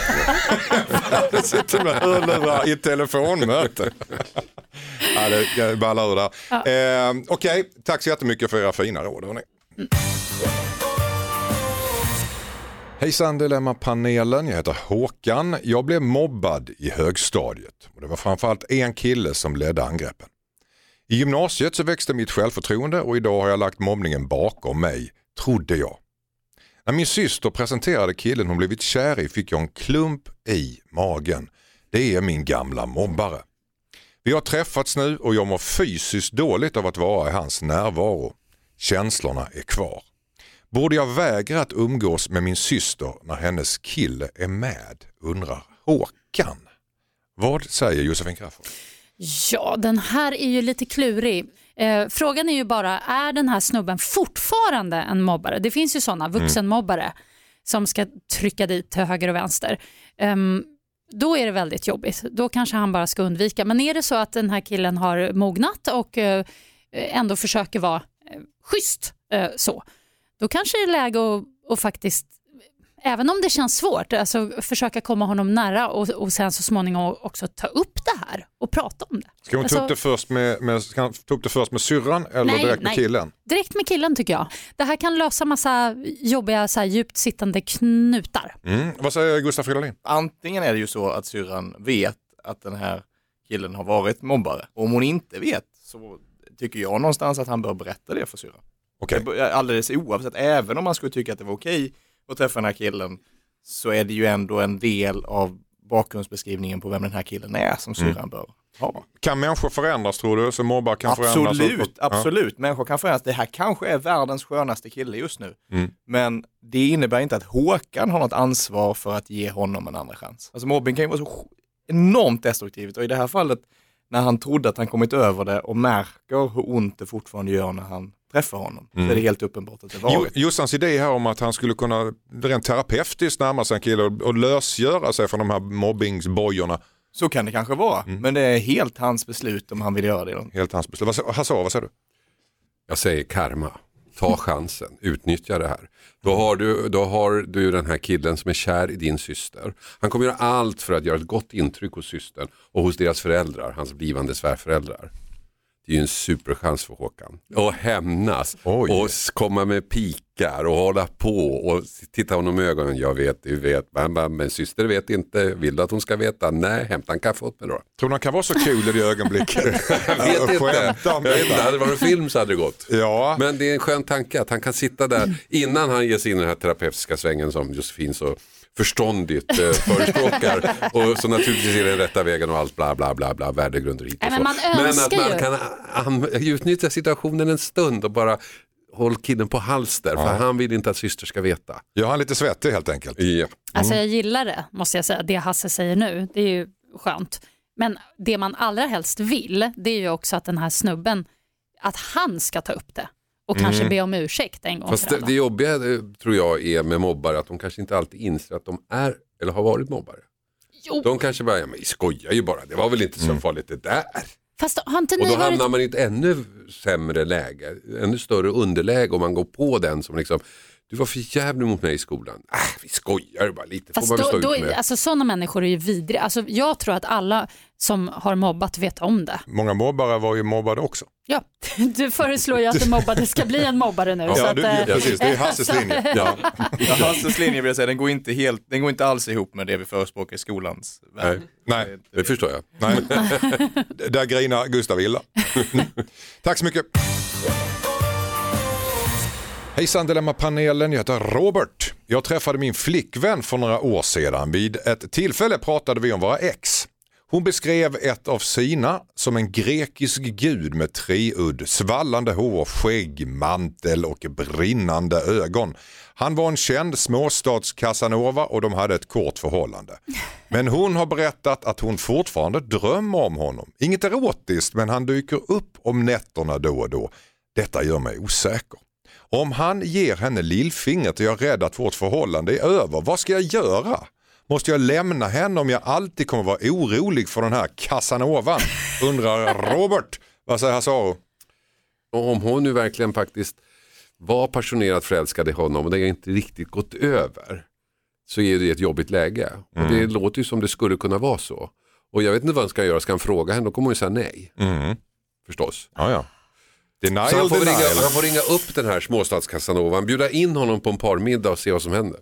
Jag sitter med hörlurar i telefonmöte. ja, det ballar ur där. Eh, Okej, tack så jättemycket för era fina råd. hörni. Hejsan Dilemma-panelen, jag heter Håkan. Jag blev mobbad i högstadiet och det var framförallt en kille som ledde angreppen. I gymnasiet så växte mitt självförtroende och idag har jag lagt mobbningen bakom mig, trodde jag. När min syster presenterade killen hon blivit kär i fick jag en klump i magen. Det är min gamla mobbare. Vi har träffats nu och jag mår fysiskt dåligt av att vara i hans närvaro. Känslorna är kvar. Borde jag vägra att umgås med min syster när hennes kille är med? Undrar Håkan. Vad säger Josefin Crafoord? Ja, den här är ju lite klurig. Eh, frågan är ju bara, är den här snubben fortfarande en mobbare? Det finns ju sådana vuxenmobbare som ska trycka dit till höger och vänster. Ehm, då är det väldigt jobbigt. Då kanske han bara ska undvika. Men är det så att den här killen har mognat och eh, ändå försöker vara eh, schysst eh, så, då kanske det är läge att, att faktiskt Även om det känns svårt, alltså försöka komma honom nära och, och sen så småningom också ta upp det här och prata om det. Ska hon ta upp Alltså- det först med, med, ska hon ta upp det först med syrran eller Nej, direkt med nej. killen? Direkt med killen tycker jag. Det här kan lösa massa jobbiga så här, djupt sittande knutar. Mm. Vad säger Gustaf Fridolin? Antingen är det ju så att syrran vet att den här killen har varit mobbare. Och om hon inte vet så tycker jag någonstans att han bör berätta det för syrran. Bör- Alldeles oavsett, även om man skulle tycka att det var okej att träffa den här killen så är det ju ändå en del av bakgrundsbeskrivningen på vem den här killen är som syrran bör ha. Kan människor förändras tror du? Så mobbar kan förändras? Absolut, Ja. absolut. Människor kan förändras. Det här kanske är världens skönaste kille just nu. Mm. Men det innebär inte att Håkan har något ansvar för att ge honom en andra chans. Alltså mobbing kan ju vara så enormt destruktivt och i det här fallet när han trodde att han kommit över det och märker hur ont det fortfarande gör när han träffar honom. Så är det helt uppenbart att det Jo, varit. Jossans idé här om att han skulle kunna rent terapeutiskt närma sig en kille och, och lösgöra sig från de här mobbingsbojorna. Så kan det kanske vara, men det är helt hans beslut om han vill göra det. Helt hans beslut. Vad sa- Hasse, vad säger du? Jag säger karma. Ta chansen, utnyttja det här. Då har, du, då har du den här killen som är kär i din syster. Han kommer göra allt för att göra ett gott intryck hos systern och hos deras föräldrar, hans blivande svärföräldrar. Det är ju en superchans för Håkan. Och hämnas Oj. och komma med pikar och hålla på och titta honom i ögonen. Jag vet, du vet, men, men, men syster vet inte. Vill du att hon ska veta? Nej, hämta en kaffe åt mig då. Tror du han kan vara så kul i det ögonblicket? Jag vet inte. Detta. Hade det varit film så hade det gått. Ja, Men det är en skön tanke att han kan sitta där innan han ger sig in i den här terapeutiska svängen som Josefin så förståndigt eh, förespråkar. och så naturligtvis är det den rätta vägen och allt bla bla bla bla värdegrunder hit och Nej, så. men man att önskar man ju- kan an, utnyttja situationen en stund och bara håll killen på hals där för han vill inte att syster ska veta. gör han lite svettig helt enkelt. Ja. Alltså jag gillar det, måste jag säga. Det Hasse säger nu, det är ju skönt. Men det man allra helst vill, det är ju också att den här snubben, att han ska ta upp det och kanske be om ursäkt en gång Fast för det, alla. det jobbiga eh, tror jag är med mobbare att de kanske inte alltid inser att de är eller har varit mobbare. Jo, De kanske bara, ja, men skojar ju bara, det var väl inte så farligt det där. fast har inte Och då varit... hamnar man i ett ännu sämre läge, ännu större underläge om man går på den som liksom, du var för jävlig mot mig i skolan. Äh, vi skojar bara lite, får Fast man väl då, stå då, ut med. alltså, sådana människor är ju vidriga. Alltså, jag tror att alla som har mobbat vet om det. Många mobbare var ju mobbade också. Ja, du föreslår ju att den mobbade ska bli en mobbare nu. så Ja, att, du, eh, precis, det är Hasses linje. Ja, Ja, Hasses linje vill jag säga, den går, inte helt, den går inte alls ihop med det vi förespråkar i skolans värld. Nej, det förstår jag. nej. Där grinar Gustav illa. Tack så mycket. Hejsan Dilemma-panelen, jag heter Robert. Jag träffade min flickvän för några år sedan. Vid ett tillfälle pratade vi om våra ex. Hon beskrev ett av sina som en grekisk gud med treudd, svallande hår, skägg, mantel och brinnande ögon. Han var en känd småstads-Casanova och de hade ett kort förhållande. Men hon har berättat att hon fortfarande drömmer om honom. Inget erotiskt men han dyker upp om nätterna då och då. Detta gör mig osäker. Om han ger henne lillfingret är jag rädd att vårt förhållande är över. Vad ska jag göra? Måste jag lämna henne om jag alltid kommer vara orolig för den här Casanovan? Undrar Robert. Vad säger Hasaro? Och om hon nu verkligen faktiskt var passionerat förälskad i honom och det har inte riktigt gått över så är det ett jobbigt läge. Och det låter ju som det skulle kunna vara så. Och jag vet inte vad han ska göra, ska han fråga henne? Då kommer hon ju säga nej. Förstås. Ja, ja. Denial, Så han får, denial. ringa, han får ringa upp den här småstads-Casanovan, bjuda in honom på en parmiddag och se vad som händer.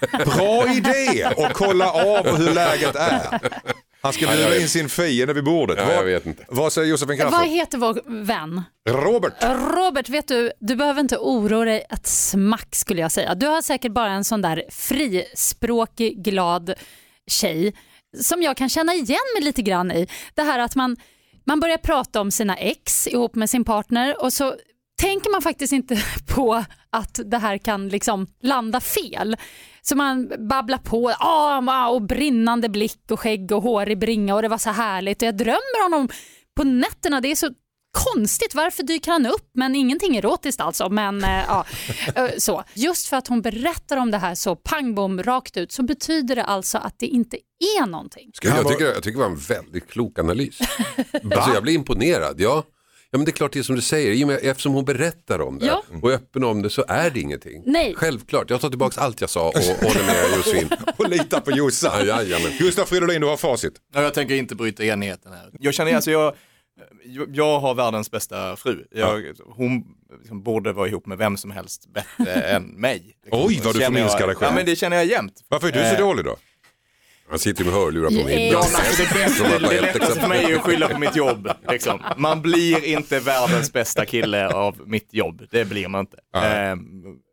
Bra idé och kolla av hur läget är. Han ska bjuda in sin fiende vid bordet. Ja, vad, jag vet inte. vad säger Josefin Vad Crafoord? heter vår vän? Robert. Robert, vet du, du behöver inte oroa dig ett smack skulle jag säga. Du har säkert bara en sån där frispråkig, glad tjej som jag kan känna igen mig lite grann i. Det här att man, man börjar prata om sina ex ihop med sin partner och så tänker man faktiskt inte på att det här kan liksom landa fel. Så man babblar på, ah, och brinnande blick och skägg och hårig bringa och det var så härligt och jag drömmer honom på nätterna. Det är så konstigt, varför dyker han upp? Men ingenting erotiskt alltså. Men, eh, ja, eh, så. Just för att hon berättar om det här så pang bom rakt ut så betyder det alltså att det inte är någonting. Ska Jag tycker, jag tycker det var en väldigt klok analys. alltså jag blir imponerad. Ja. ja, men det är klart det är som du säger. I och med, eftersom hon berättar om det Ja. och är öppen om det så är det ingenting. Nej. Självklart, jag tar tillbaka allt jag sa och håller med Josefin. Och lita på Jossan. Ja, jajamän. Gustav Fridolin, du har facit. Ja, jag tänker inte bryta enigheten här. Jag känner, alltså jag, jag- har världens bästa fru. Jag, hon liksom borde vara ihop med vem som helst bättre än mig. Liksom. Oj, vad du förminskar dig själv. Ja, men det känner jag jämt. Varför är du så Eh, dålig då? Han sitter med hörlurar på middag. Ja, alltså det, bästa, det, lättaste för mig är att skylla på mitt jobb. Liksom. Man blir inte världens bästa kille av mitt jobb. Det blir man inte. Eh,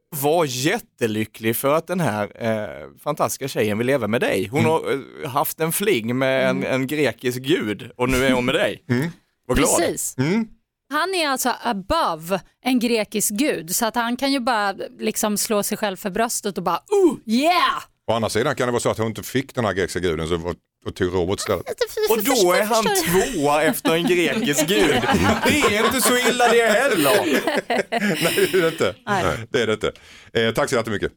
var jättelycklig för att den här eh, fantastiska tjejen vill leva med dig. Hon har eh, haft en fling med en, en grekisk gud och nu är hon med dig. Var glad. Precis. Mm. Han är alltså above en grekisk gud så att han kan ju bara liksom slå sig själv för bröstet och bara oh yeah! Å andra sidan kan det vara så att hon inte fick den här grekiska guden så, och tog Robert istället. Och då är han tvåa efter en grekisk gud. Det är inte så illa det heller. Nej, det är det inte. Nej. Det är det inte. Eh, tack så jättemycket.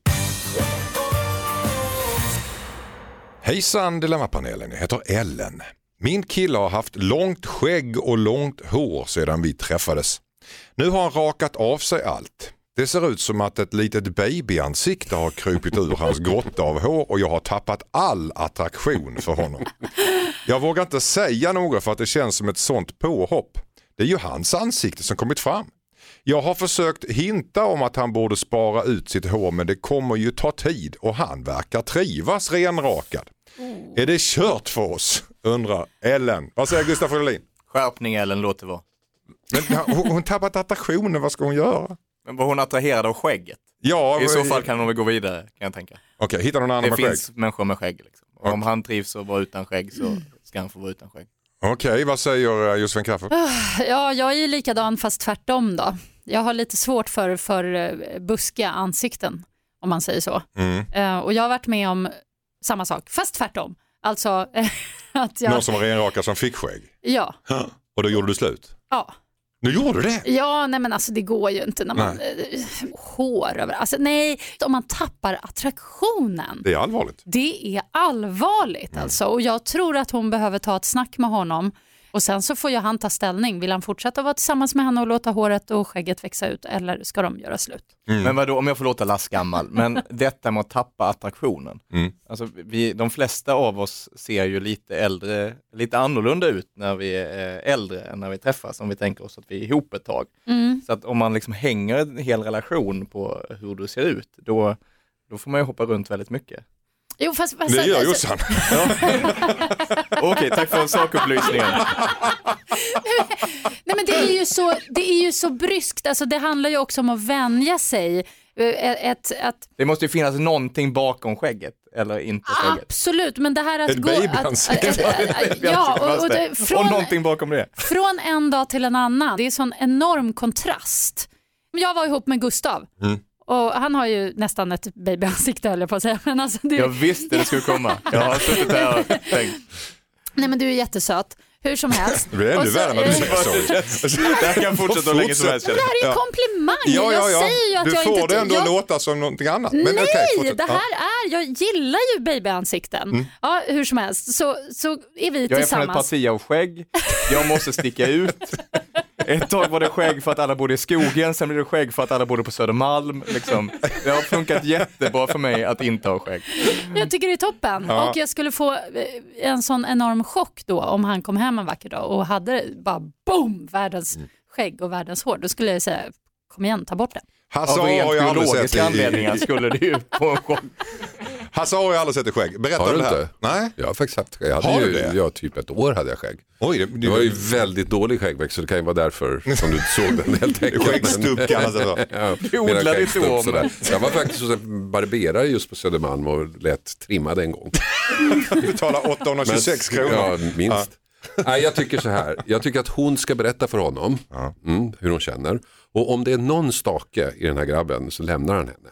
Hejsan Dilemmapanelen, jag heter Ellen. Min kille har haft långt skägg och långt hår sedan vi träffades. Nu har han rakat av sig allt. Det ser ut som att ett litet babyansikte har krupit ur hans grotta av hår och jag har tappat all attraktion för honom. Jag vågar inte säga något för att det känns som ett sånt påhopp. Det är ju hans ansikte som kommit fram. Jag har försökt hinta om att han borde spara ut sitt hår men det kommer ju ta tid och han verkar trivas renrakad. Är det kört för oss? Undrar Ellen. Vad säger Gustaf Fridolin? Skärpning Ellen, låt det vara. Men hon, hon tappat attraktionen, vad ska hon göra? Men var hon attraherad av skägget? Ja, I så fall kan hon väl gå vidare, kan jag tänka. Okej, hitta någon annan Det med skägg. finns människor med skägg. Liksom. Och om han trivs att vara utan skägg så ska han få vara utan skägg. Okej, vad säger eh, Josefin Crafoord? Ja, jag är ju likadan fast tvärtom då. Jag har lite svårt för, för eh, buskiga ansikten om man säger så. Mm. Eh, och jag har varit med om samma sak, fast tvärtom. Alltså att Någon jag, som var renrakad som fick skägg. ja, Och då gjorde du slut? ja. Nu gjorde du det? Ja, nej men alltså det går ju inte när man eh, hår över. Alltså nej, om man tappar attraktionen. Det är allvarligt. Det är allvarligt alltså och jag tror att hon behöver ta ett snack med honom och sen så får ju han ta ställning. Vill han fortsätta vara tillsammans med henne och låta håret och skägget växa ut eller ska de göra slut? Men vadå, om jag får låta lastgammal, men detta med att tappa attraktionen. Mm. Alltså, vi, de flesta av oss ser ju lite äldre, lite annorlunda ut när vi är äldre än när vi träffas, om vi tänker oss att vi är ihop ett tag. Så att om man liksom hänger en hel relation på hur du ser ut, då, då får man ju hoppa runt väldigt mycket. Jo, fast, fast, Det gör alltså, Jossan. Okej, tack för sakupplysningen. Nej men det är ju så, det är ju så bryskt, alltså, det handlar ju också om att vänja sig. Eh, Ett, ett, Det måste ju finnas någonting bakom skägget, eller inte skägget. absolut, men det här att Ett gå... Att, babyansikte. att- att- ja, och, och det, och från, någonting bakom det. från en dag till en annan, det är sån enorm kontrast. Jag var ihop med Gustav. Mm. Och han har ju nästan ett babyansikte höll jag på att säga. Men alltså, det, Jag visste det skulle komma. Jag har suttit där och tänkt. Nej men du är jättesöt. Hur som helst. Det blir ännu värre när du säger så. Det här kan fortsätta hur länge som helst. Det här är Ja. komplimang. Ja, ja, Jag säger ju ja. att Du jag får inte... det ändå jag, låta som någonting annat. Men Nej, fortsätt. det Ja. Mm. här är, jag gillar ju babyansikten. Ja, hur som helst så, så är vi Jag är från ett tillsammans. parti av skägg, jag måste sticka ut. Ett tag var det skägg för att alla bodde i skogen, sen blev det skägg för att alla bodde på Södermalm. Liksom. Det har funkat jättebra för mig att inte ha skägg. Jag tycker det är toppen. Ja. Och jag skulle få eh, en sån enorm chock då om han kom hem en vacker dag och hade bara boom, världens skägg och världens hår. Då skulle jag säga, kom igen, ta bort det. Hasse Av rent ju aldrig sett biologiska anledningar skulle det ju på en chock. Hasse har ju aldrig sett i skägg. Berätta Har om du det här. inte? Nej. Jag har faktiskt haft skägg. Jag Har du ju, det? ja, typ ett år hade jag skägg. Oj, det, Det var ju väldigt dålig skäggväxt så det kan ju vara därför som du såg den helt enkelt. Skäggstubb det för. Ja, Du odlade inte om. sådär. Jag var faktiskt hos en barberare just på Södermalm och lät trimma det en gång. Du betalar 826 kronor. Ja, minst. Nej, jag tycker så här, jag tycker att hon ska berätta för honom mm, hur hon känner. Och om det är någon stake i den här grabben så lämnar han henne.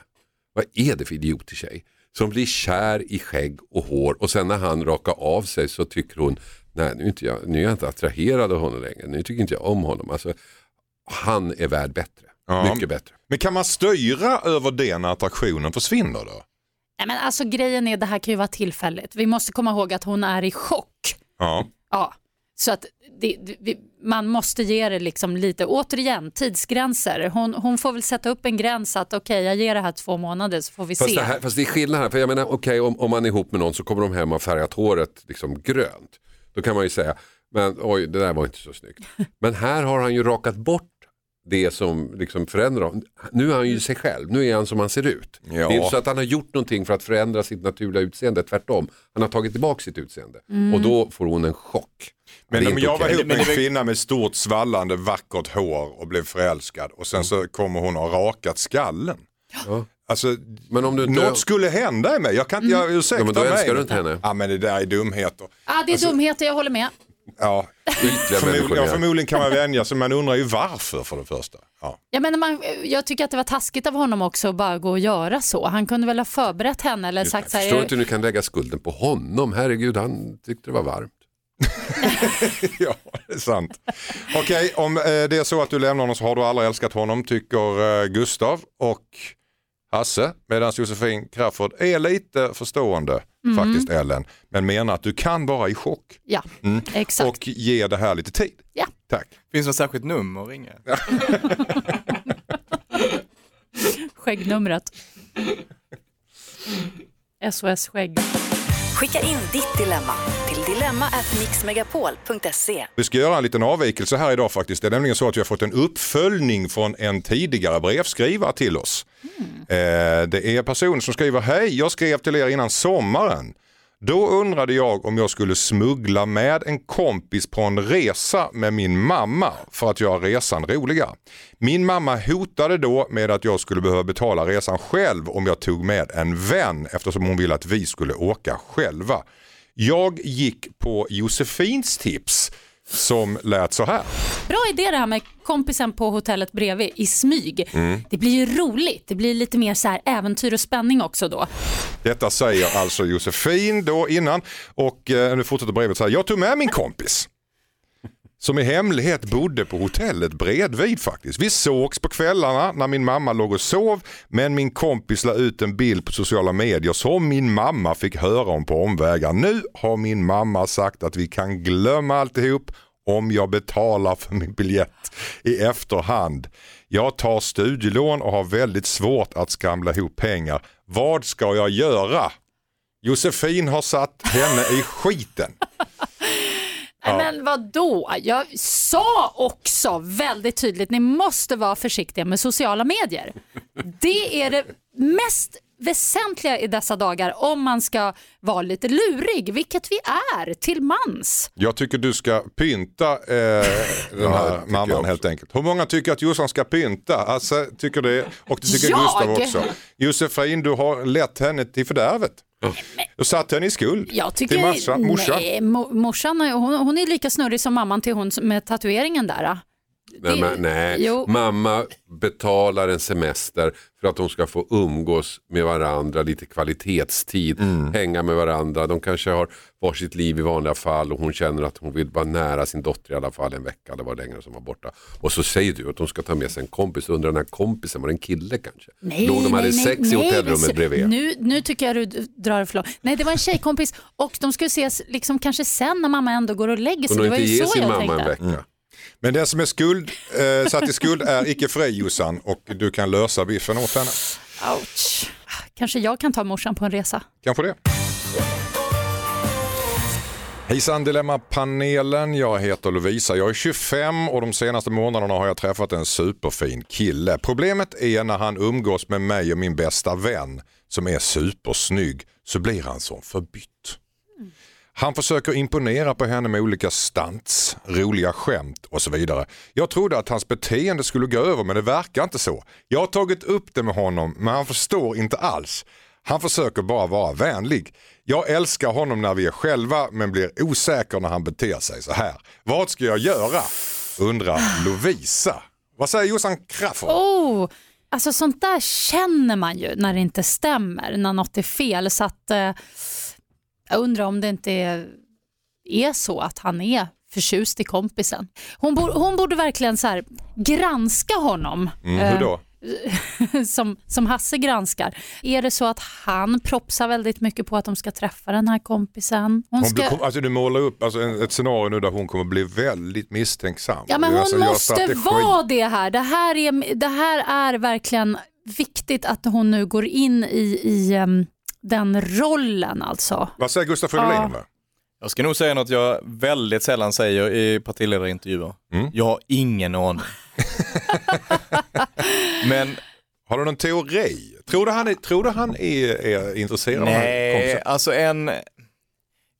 Vad är det för idiotig tjej? Som blir kär i skägg och hår och sen när han rakar av sig så tycker hon, nej nu är, inte jag, nu är jag inte attraherad av honom längre, nu tycker inte jag om honom. Alltså, han är värd bättre, Ja. mycket bättre. Men kan man styra över det när attraktionen försvinner då? Nej, men alltså, grejen är, det här kan ju vara tillfälligt. Vi måste komma ihåg att hon är i chock. Ja. Ja, så att det, det, man måste ge det liksom lite, återigen, tidsgränser. Hon, hon får väl sätta upp en gräns att okej, jag ger det här två månader så får vi Fast se. det, här, fast det är skillnad här, för jag menar okej om, om man är ihop med någon så kommer de hem och har färgat håret liksom grönt. Då kan man ju säga, men oj det där var inte så snyggt. Men här har han ju rakat bort det som liksom förändrar honom. Nu är han ju sig själv, nu är han som han ser ut. Ja. Det är inte så att han har gjort någonting för att förändra sitt naturliga utseende, tvärtom. Han har tagit tillbaka sitt utseende och då får hon en chock. Men om jag var ihop med en kvinna med stort svallande vackert hår och blev förälskad och sen så kommer hon och har rakat skallen. Ja. Alltså, Men om du inte... något skulle hända i mig. Jag kan inte, jag ursäkta Ja, men då mig. älskar du inte henne. Ja men det där är dumheter. Ja, det är dumheter, jag håller med. Ja, Ytliga förmodligen, människor ja, förmodligen kan man vänja sig men man undrar ju varför för det första. Ja. Jag, menar, man, jag tycker att det var taskigt av honom också att bara gå och göra så. Han kunde väl ha förberett henne eller sagt så Jag förstår här. inte hur du kan lägga skulden på honom. Herregud, han tyckte det var varmt. ja, det är sant. Okej, om eh, det är så att du lämnar honom så har du aldrig älskat honom tycker eh, Gustav och Hasse. Medan Josefin Crafoord är lite förstående faktiskt Ellen. Men menar att du kan vara i chock Ja, exakt. Mm. och ge det här lite tid. Ja. Tack. Finns det något särskilt nummer att ringa? Skäggnumret. SOS skägg. Skicka in ditt dilemma till dilemma@mixmegapol.se. Vi ska göra en liten avvikelse här idag faktiskt. Det är nämligen så att vi har fått en uppföljning från en tidigare brevskrivare till oss. Eh, det är personen som skriver, hej jag skrev till er innan sommaren. Då undrade jag om jag skulle smuggla med en kompis på en resa med min mamma för att göra resan roligare. Min mamma hotade då med att jag skulle behöva betala resan själv om jag tog med en vän eftersom hon ville att vi skulle åka själva. Jag gick på Josefins tips som lät så här. Bra idé det här med kompisen på hotellet bredvid i smyg. Mm. Det blir ju roligt. Det blir lite mer så här äventyr och spänning också då. Detta säger alltså Josefin då innan och eh, nu fortsätter brevet så här. Jag tog med min kompis som i hemlighet bodde på hotellet bredvid faktiskt. Vi sågs på kvällarna när min mamma låg och sov men min kompis la ut en bild på sociala medier som min mamma fick höra om på omvägar. Nu har min mamma sagt att vi kan glömma alltihop om jag betalar för min biljett i efterhand. Jag tar studielån och har väldigt svårt att skramla ihop pengar. Vad ska jag göra? Josefin har satt henne i skiten. Ja. Men vad då? Jag sa också väldigt tydligt, ni måste vara försiktiga med sociala medier. Det är det mest väsentliga i dessa dagar om man ska vara lite lurig, vilket vi är till mans. Jag tycker du ska pynta eh, den Ja, här tycker mamman helt enkelt. Hur många tycker att Jossan ska pynta? Alltså, tycker det, och det tycker Jag? Gustav också. Josefin, du har lett henne till fördärvet. Du satt henne i skuld Jag tycker, till massa, morsan. nej, mo- morsan hon, hon är lika snurrig som mamman till hon med tatueringen där. Nej, Det- men, nej. Mamma betalar en semester för att de ska få umgås med varandra, lite kvalitetstid, Mm. hänga med varandra. De kanske har varsitt liv i vanliga fall och hon känner att hon vill vara nära sin dotter i alla fall en vecka eller vad längre som var borta. Och så säger du att de ska ta med sig en kompis och undrar den här kompisen, var det en kille kanske? Nej, Låg de hade nej, sex nej, i nej, hotellrummet men- bredvid? Nu, nu tycker jag du drar för långt. Nej, det var en tjejkompis och de skulle ses liksom kanske sen när mamma ändå går och lägger sig. Hon var inte ge sin mamma tänkte. en vecka? Mm. Men den som är skuld, eh, satt i skuld är icke fri Jossan och du kan lösa biffen åt henne. Ouch. Kanske jag kan ta morsan på en resa. Kanske det. Hejsan Dilemma-panelen, jag heter Lovisa. Jag är 25 och de senaste månaderna har jag träffat en superfin kille. Problemet är när han umgås med mig och min bästa vän som är supersnygg så blir han som förbytt. Han försöker imponera på henne med olika stunts, roliga skämt och så vidare. Jag trodde att hans beteende skulle gå över men det verkar inte så. Jag har tagit upp det med honom men han förstår inte alls. Han försöker bara vara vänlig. Jag älskar honom när vi är själva men blir osäker när han beter sig så här. Vad ska jag göra? Undrar Lovisa. Vad säger Jossan Crafoord? Oh, alltså sånt där känner man ju när det inte stämmer, när något är fel. Så att, eh, jag undrar om det inte är, är så att han är förtjust i kompisen. Hon, bor, hon borde verkligen så här, granska honom. Mm, Eh, hur då? som, som Hasse granskar. Är det så att han propsar väldigt mycket på att de ska träffa den här kompisen? Hon Hon ska, blir, alltså du målar upp alltså en- ett scenario nu där hon kommer bli väldigt misstänksam. ja, men hon Alltså, göra måste vara det här. Det här, är, det här är verkligen viktigt att hon nu går in i, i em, den rollen alltså. Vad säger Gustaf Fridolin Ja. om det? Jag ska nog säga något jag väldigt sällan säger i partiledarintervjuer. Mm. Jag har ingen aning. Men Har du någon teori? Tror du han är, tror du han är, är intresserad av nej, kompisen? alltså en,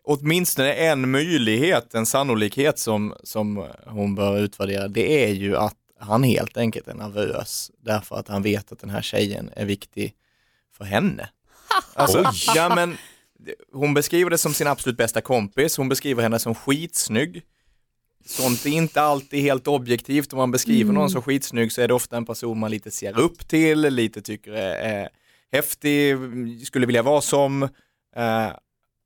åtminstone en möjlighet, en sannolikhet som, som hon bör utvärdera, det är ju att han helt enkelt är nervös därför att han vet att den här tjejen är viktig för henne. Alltså, ja, men, hon beskriver det som sin absolut bästa kompis, hon beskriver henne som skitsnygg. Sånt är inte alltid helt objektivt, om man beskriver någon som skitsnygg så är det ofta en person man lite ser upp till, lite tycker är, är häftig, skulle vilja vara som. Eh,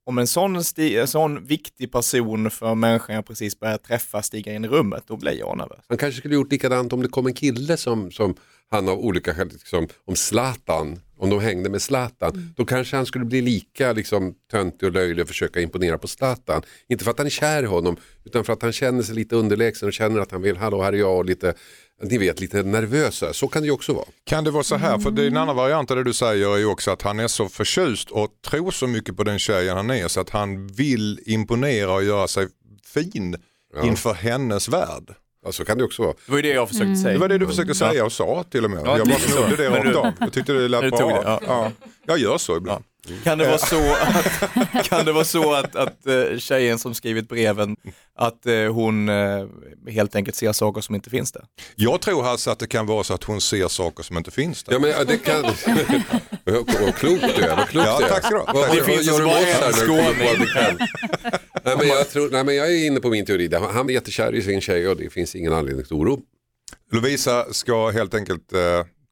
om en sån, en sån viktig person för människan jag precis börjat träffa stiger in i rummet, då blir jag nervös. Han kanske skulle gjort likadant om det kom en kille som, som han av olika skäl, liksom, om Zlatan, om de hängde med Zlatan, då kanske han skulle bli lika liksom, töntig och löjlig och försöka imponera på Zlatan. Inte för att han är kär i honom, utan för att han känner sig lite underlägsen och känner att han vill, hallå här är jag och lite, ni vet, lite nervösa. Så kan det ju också vara. Kan det vara så här, för det är en annan variant av det du säger är ju också att han är så förtjust och tror så mycket på den tjejen han är så att han vill imponera och göra sig fin inför hennes värld. Ja, så kan det också vara. Det var ju det jag försökte Mm. säga. Det var det du försökte säga och sa till och med. Ja, jag bara snodde det Men rakt du- av. Jag tyckte det lät Du bra. tog det, ja. Ja. Jag gör så ibland. Kan det vara så att, kan det vara så att, att eh, tjejen som skrivit breven, att eh, hon eh, helt enkelt ser saker som inte finns där? Jag tror alltså att det kan vara så att hon ser saker som inte finns där. Ja, men ja, det kan... Vad klokt du är. Vad klokt Ja, tack ska du ha. Vad- gör du bara åt här nej, men jag tror, nej, men jag är inne på min teori. där. Han är jättekär i sin tjej och det finns ingen anledning till oro. Lovisa ska helt enkelt eh,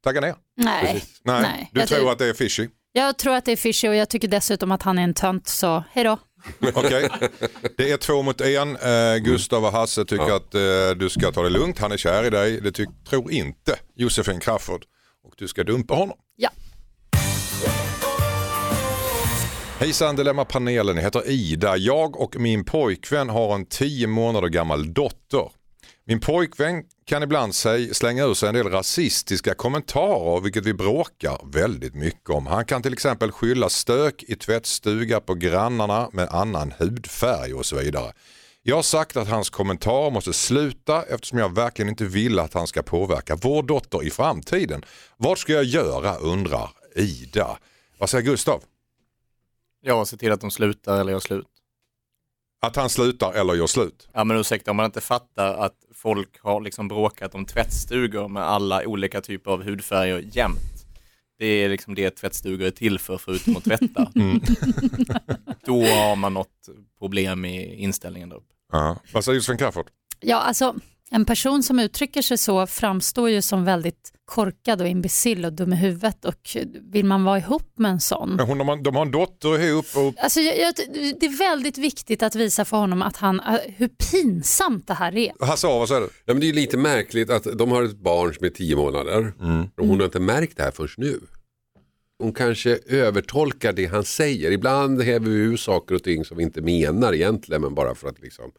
tagga ner. Nej, Nej, Nej, du jag tror tror- att det är fishy. jag tror att det är fishy och jag tycker dessutom att han är en tönt så hej då. Okej, det är två mot en. Eh, Gustav och Hasse tycker att eh, du ska ta det lugnt. Han är kär i dig. Det ty- tror inte Josefin Crafoord. Och du ska dumpa honom. Hejsan Dilemma-panelen, jag heter Ida. Jag och min pojkvän har en tio månader gammal dotter. Min pojkvän kan ibland slänga ur sig en del rasistiska kommentarer vilket vi bråkar väldigt mycket om. Han kan till exempel skylla stök i tvättstuga på grannarna med annan hudfärg och så vidare. Jag har sagt att hans kommentarer måste sluta eftersom jag verkligen inte vill att han ska påverka vår dotter i framtiden. Vad ska jag göra undrar Ida. Vad säger Gustav? Ja, se till att de slutar eller gör slut. Att han slutar eller gör slut? Ja men ursäkta om man inte fattar att folk har liksom bråkat om tvättstugor med alla olika typer av hudfärger jämt. Det är liksom det tvättstugor är till för, förutom att tvätta. Då har man något problem i inställningen där uppe. Ja. Vad säger Josefin Crafoord? Ja, alltså en person som uttrycker sig så framstår ju som väldigt korkad och imbecill och dum i huvudet och vill man vara ihop med en sån? Hon, de, har, de har en dotter ihop och Alltså, jag, jag, det är väldigt viktigt att visa för honom att han, äh, hur pinsamt det här är. Hasse vad säger du? Ja, men det är lite märkligt att de har ett barn som är tio månader och hon har inte märkt det här först nu. Hon kanske övertolkar det han säger. Ibland häver vi ur saker och ting som vi inte menar egentligen men bara för att liksom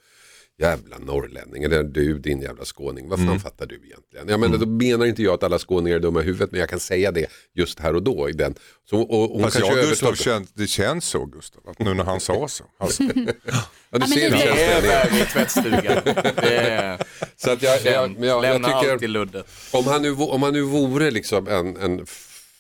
Jävla norrlänning, eller du din jävla skåning, vad fan fattar du egentligen? Jag menar, Då menar inte jag att alla skåningar är dumma i huvudet men jag kan säga det just här och då. I den. Så, och, hon Fast jag Gustav känns, det känns så Gustav, att nu när han sa så. Alltså, Ja, du ser det- Det är värre i tvättstugan. Så att jag, jag, jag, jag lämna tycker. Om han nu, om han nu vore liksom en, en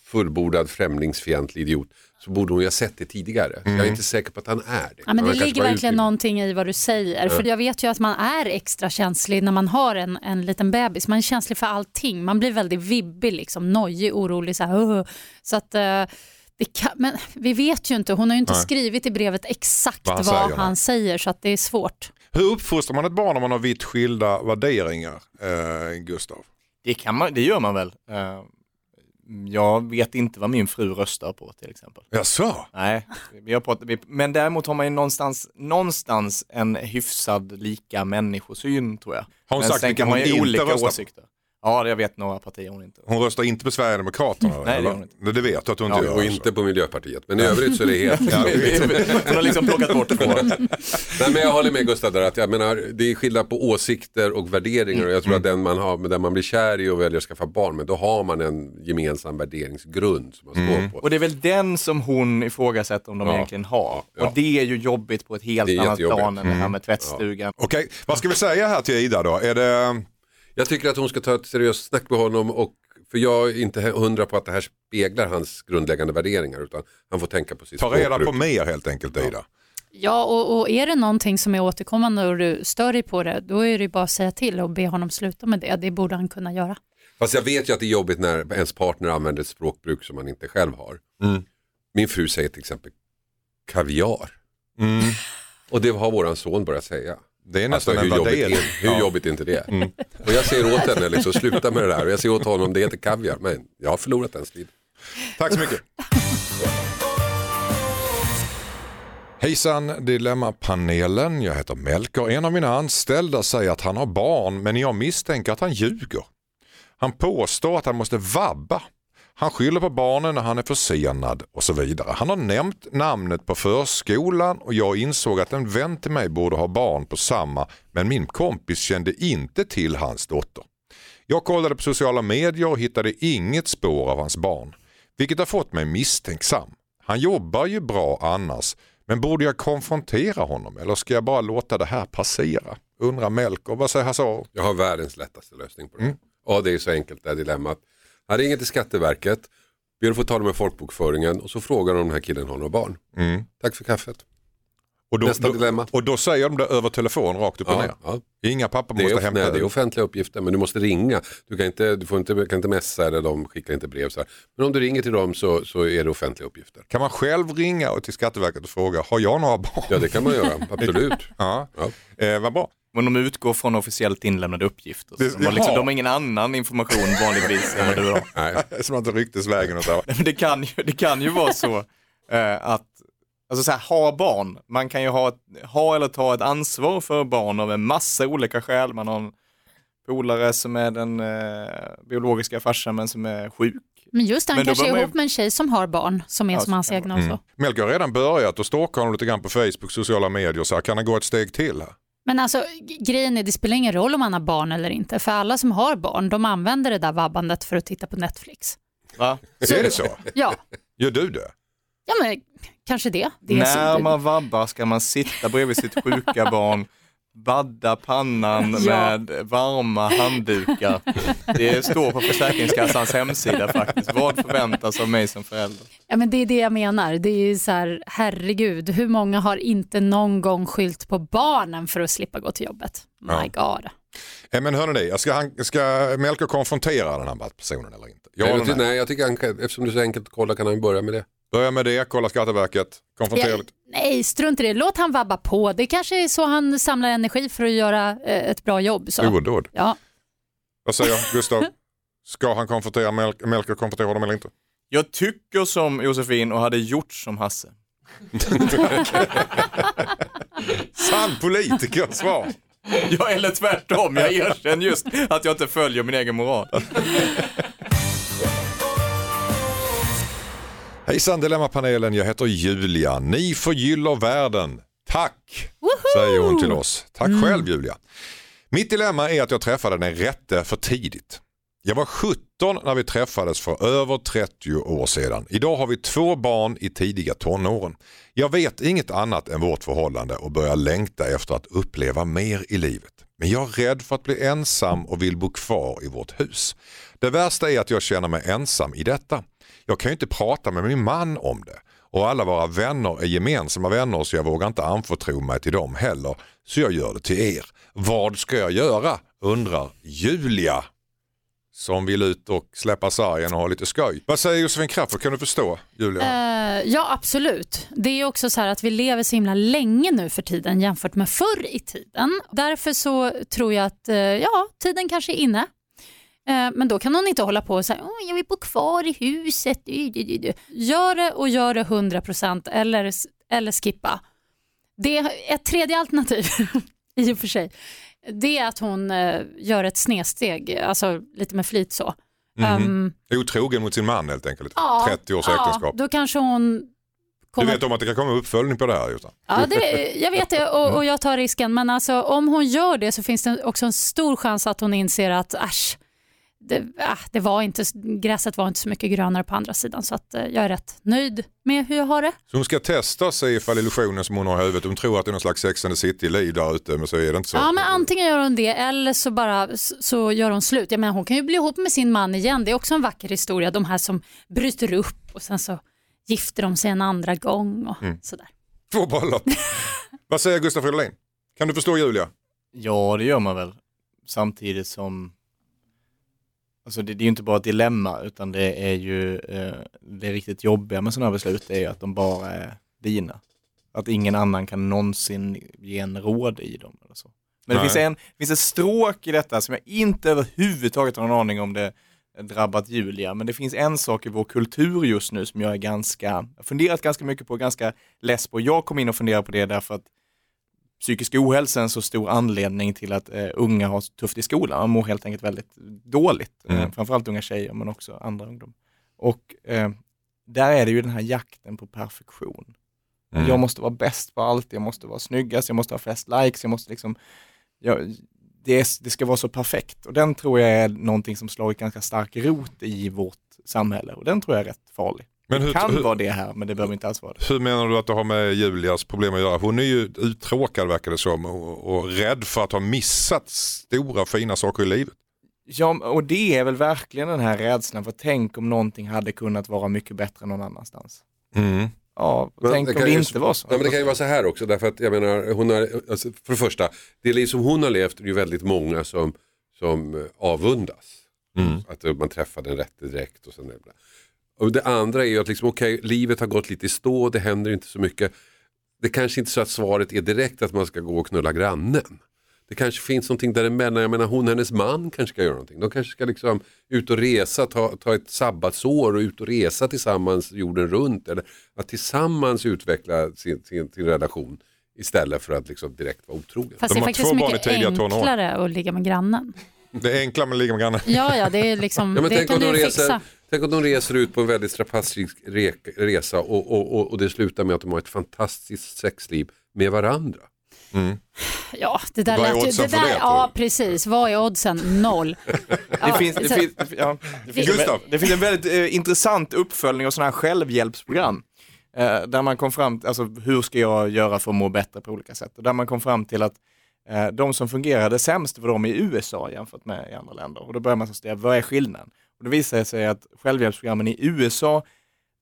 fullbordad främlingsfientlig idiot så borde hon ju ha sett det tidigare. Jag är inte säker på att han är det. Ja, men det ligger verkligen utbildad. någonting i vad du säger. För jag vet ju att man är extra känslig när man har en, en liten bebis. Man är känslig för allting. Man blir väldigt vibbig, liksom, nojig, orolig. Så, här, så att, det kan, men vi vet ju inte. Hon har ju inte Nej. skrivit i brevet exakt Vad vad, han säger, han säger så att det är svårt. hur uppfostrar man ett barn om man har vitt skilda värderingar, eh, Gustav? Det, kan man, det gör man väl. Eh, Jag vet inte vad min fru röstar på till exempel. Jaså? Nej, vi har pratat, men däremot har man ju någonstans, någonstans en hyfsad lika människosyn tror jag. Har hon men sagt vilka hon ju inte olika röstar åsikter. Ja, jag vet några partier hon inte. Hon röstar inte på Sverigedemokraterna? Nej, det eller? gör hon inte. Det, det vet du att hon inte Ja, gör. Och alltså. inte på Miljöpartiet. Men i övrigt så är det helt... Hon har liksom plockat bort två. Nej, men jag håller med Gustav där att jag menar, det är skillnad på åsikter och värderingar. Jag tror att den man, har, den man blir kär i och väljer att skaffa barn med, då har man en gemensam värderingsgrund som man står på. Och det är väl den som hon ifrågasätter om de Ja. egentligen har. Ja. Och det är ju jobbigt på ett helt Det annat plan än det här med tvättstugan. Okej, vad ska vi säga här till Ida då? Är det... Jag tycker att hon ska ta ett seriöst snack med honom och för jag är inte hundra på att det här speglar hans grundläggande värderingar utan han får tänka på sitt Ta reda på mer helt enkelt Ida. Ja, och, och är det någonting som är återkommande och du stör dig på det, då är det ju bara att säga till och be honom sluta med det. Det borde han kunna göra. Fast jag vet ju att det är jobbigt när ens partner använder ett språkbruk som man inte själv har. Mm. Min fru säger till exempel kaviar. Mm. Och det har våran son börjat säga. Det är Alltså, nästan hur en jobbigt, är, hur jobbigt är inte det? Och jag säger åt henne, liksom, sluta med det där. Och jag säger åt honom, det heter kaviar. Men jag har förlorat den striden. Tack så mycket. Hejsan Dilemmapanelen, jag heter Melker. En av mina anställda säger att han har barn men jag misstänker att han ljuger. Han påstår att han måste vabba. Han skyller på barnen när han är försenad och så vidare. Han har nämnt namnet på förskolan och jag insåg att en vän till mig borde ha barn på samma men min kompis kände inte till hans dotter. Jag kollade på sociala medier och hittade inget spår av hans barn, vilket har fått mig misstänksam. Han jobbar ju bra annars, men borde jag konfrontera honom eller ska jag bara låta det här passera? Undrar Melker, vad säger Hasse? Jag har världens lättaste lösning på det. Ja, det är så enkelt det här dilemmat. Han ringer till Skatteverket, ber att få tala med folkbokföringen och så frågar de om den här killen har några barn. Mm. Tack för kaffet. Och, då, Nästa då, dilemma. och då säger de det över telefon rakt upp och Ja, ner. ja. Inga papper måste hämta nej, det är offentliga uppgifter men du måste ringa. Du kan inte, du får inte, kan inte messa eller de skickar inte brev. Så här. Men om du ringer till dem så, så är det offentliga uppgifter. Kan man själv ringa och till Skatteverket och fråga, har jag några barn? Ja det kan man göra, absolut. Ja. Ja. Eh, vad bra. Men de utgår från officiellt inlämnade uppgifter. Så Det- de, har liksom, de har ingen annan information vanligtvis än vad du har. Nej. Som att det ryktesvägen och så. Det, kan ju, det kan ju vara så eh, att, alltså så här, ha barn, man kan ju ha, ett, ha eller ta ett ansvar för barn av en massa olika skäl. Man har en polare som är den eh, biologiska farsan men som är sjuk. Men just det, han Men kanske är ihop med en tjej som har barn som är Ja, som så hans egna och så. Melker har redan börjat och stalkar honom lite grann på Facebook, sociala medier. Så här, kan han gå ett steg till här? Men alltså grejen är, det spelar ingen roll om man har barn eller inte. För alla som har barn, de använder det där vabbandet för att titta på Netflix. Va? Är det så? Ja, Gör du det? Ja men kanske det. det är När man vabbar ska man sitta bredvid sitt sjuka barn, badda pannan Ja. med varma handdukar. Det står på Försäkringskassans hemsida faktiskt. Vad förväntas av mig som förälder? Ja, men det är det jag menar. Det är ju så här, herregud, hur många har inte någon gång skylt på barnen för att slippa gå till jobbet? My God. Eh, Men hörni, ska, han, ska Melker konfrontera den här personen eller inte? Ja jag, nej? nej, jag tycker han eftersom det är så enkelt att kolla kan han börja med det. Börja med det, kolla Skatteverket, konfrontera Ja, lite. nej, strunt i det. Låt han vabba på. Det kanske är så han samlar energi för att göra eh, ett bra jobb. Så. Odåd. Ja. Vad säger Gustav? Ska han konfrontera Mel- Melker konfrontera honom eller inte? Jag tycker som Josefin och hade gjort som Hasse. Sann politiker-svar. Ja, eller tvärtom. Jag erkänner just att jag inte följer min egen moral. Hejsan Dilemmapanelen, jag heter Julia. Ni förgyller världen. Tack, säger hon till oss. Tack själv Julia. Mitt dilemma är att jag träffade den rätte för tidigt. Jag var 17 när vi träffades för över 30 år sedan. Idag har vi två barn i tidiga tonåren. Jag vet inget annat än vårt förhållande och börjar längta efter att uppleva mer i livet. Men jag är rädd för att bli ensam och vill bo kvar i vårt hus. Det värsta är att jag känner mig ensam i detta. Jag kan ju inte prata med min man om det. Och alla våra vänner är gemensamma vänner så jag vågar inte anförtro mig till dem heller. Så jag gör det till er. Vad ska jag göra? Undrar Julia. Som vill ut och släppa sargen och ha lite skoj. Vad säger Josefin Crafoord? Kan du förstå Julia? Uh, ja, absolut. Det är också så här att vi lever så himla länge nu för tiden jämfört med förr i tiden. Därför så tror jag att uh, ja, tiden kanske är inne. Eh, Men då kan hon inte hålla på och säga Åh, jag vill bo kvar i huset. Du, du, du, du." Gör det och gör det 100% eller, eller skippa. Det är ett tredje alternativ i och för sig. Det är att hon eh, gör ett snedsteg, alltså lite med flit så. Ehm, Otrogen mot sin man helt enkelt. ja, 30 års ja, äktenskap. Då kanske hon Du kommer vet om att det kan komma uppföljning på det här Jossan? Ja, det, jag vet det och, och jag tar risken. Men alltså, om hon gör det så finns det också en stor chans att hon inser att äsch, det, ah, det var inte, gräset var inte så mycket grönare på andra sidan. Så att, eh, jag är rätt nöjd med hur jag har det. Så hon ska testa sig ifall illusionen som hon har i huvudet, hon tror att det är någon slags Sex and the City-liv där ute men så är det inte så. Ja, men antingen gör hon det eller så bara så gör hon slut. Jag menar, hon kan ju bli ihop med sin man igen. Det är också en vacker historia. De här som bryter upp och sen så gifter de sig en andra gång och sådär. Två bröllop. Vad säger Gustaf Fridolin? Kan du förstå Julia? Ja, det gör man väl. Samtidigt som, alltså det, det är ju inte bara ett dilemma utan det är ju, eh, det riktigt jobbiga med sådana här beslut är ju att de bara är dina. Att ingen annan kan någonsin ge en råd i dem. Eller så. Men det finns, en, det finns ett stråk i detta som jag inte överhuvudtaget har någon aning om det drabbat Julia, men det finns en sak i vår kultur just nu som jag är ganska, jag funderat ganska mycket på, ganska less på. Jag kom in och funderade på det därför att psykisk ohälsa är en så stor anledning till att eh, unga har tufft i skolan. Man mår helt enkelt väldigt dåligt. Eh, Mm. framförallt unga tjejer men också andra ungdomar. Och eh, där är det ju den här jakten på perfektion. Mm. Jag måste vara bäst på allt, jag måste vara snyggast, jag måste ha flest likes, jag måste liksom, jag, det, är, det ska vara så perfekt. Och den tror jag är någonting som slår ett ganska stark rot i vårt samhälle och den tror jag är rätt farlig. Men det hur, kan hur, vara det här men det behöver inte alls vara det. hur menar du att det har med Julias problem att göra? Hon är ju uttråkad verkar det som och, och rädd för att ha missat stora fina saker i livet. Ja, och det är väl verkligen den här rädslan för tänk om någonting hade kunnat vara mycket bättre någon annanstans. Mm. Ja, Men tänk det om kan det ju- inte var så. Ja, men det kan ju vara så här också, därför att jag menar, hon har, alltså, för det första, det liv som hon har levt är ju väldigt många som, som eh, avundas. Mm. Att man träffar den rätte direkt och sådär. Och det andra är ju att liksom, okej, livet har gått lite i stå, det händer inte så mycket. Det kanske inte är så att svaret är direkt att man ska gå och knulla grannen. Det kanske finns någonting däremellan, jag menar hon och hennes man kanske ska göra någonting. De kanske ska liksom ut och resa, ta, ta ett sabbatsår och ut och resa tillsammans jorden runt. Eller att tillsammans utveckla sin, sin, sin relation istället för att liksom direkt vara otrogen. Fast De det är faktiskt mycket enklare att ligga med grannen. Det är enklare med att ligga med grannen. Ja, ja, det är liksom, Ja, men det tänk, kan om du de reser, fixa. Tänk om de reser ut på en väldigt strapatsrik re- resa och, och, och, och det slutar med att de har ett fantastiskt sexliv med varandra. Ja, det där Vad är lät ju, oddsen det för där, det, tror Ja, precis. Vad är oddsen? Noll. Det finns, det, så- finns, det, ja, det, finns en, Gustav. vä- det finns en väldigt eh, intressant uppföljning av sådana här självhjälpsprogram. Eh, där man kom fram till, alltså hur ska jag göra för att må bättre på olika sätt? Och där man kom fram till att Eh, De som fungerade sämst var de i USA jämfört med i andra länder. Och då börjar man så studera, vad är skillnaden? Och det visar sig att självhjälpsprogrammen i USA,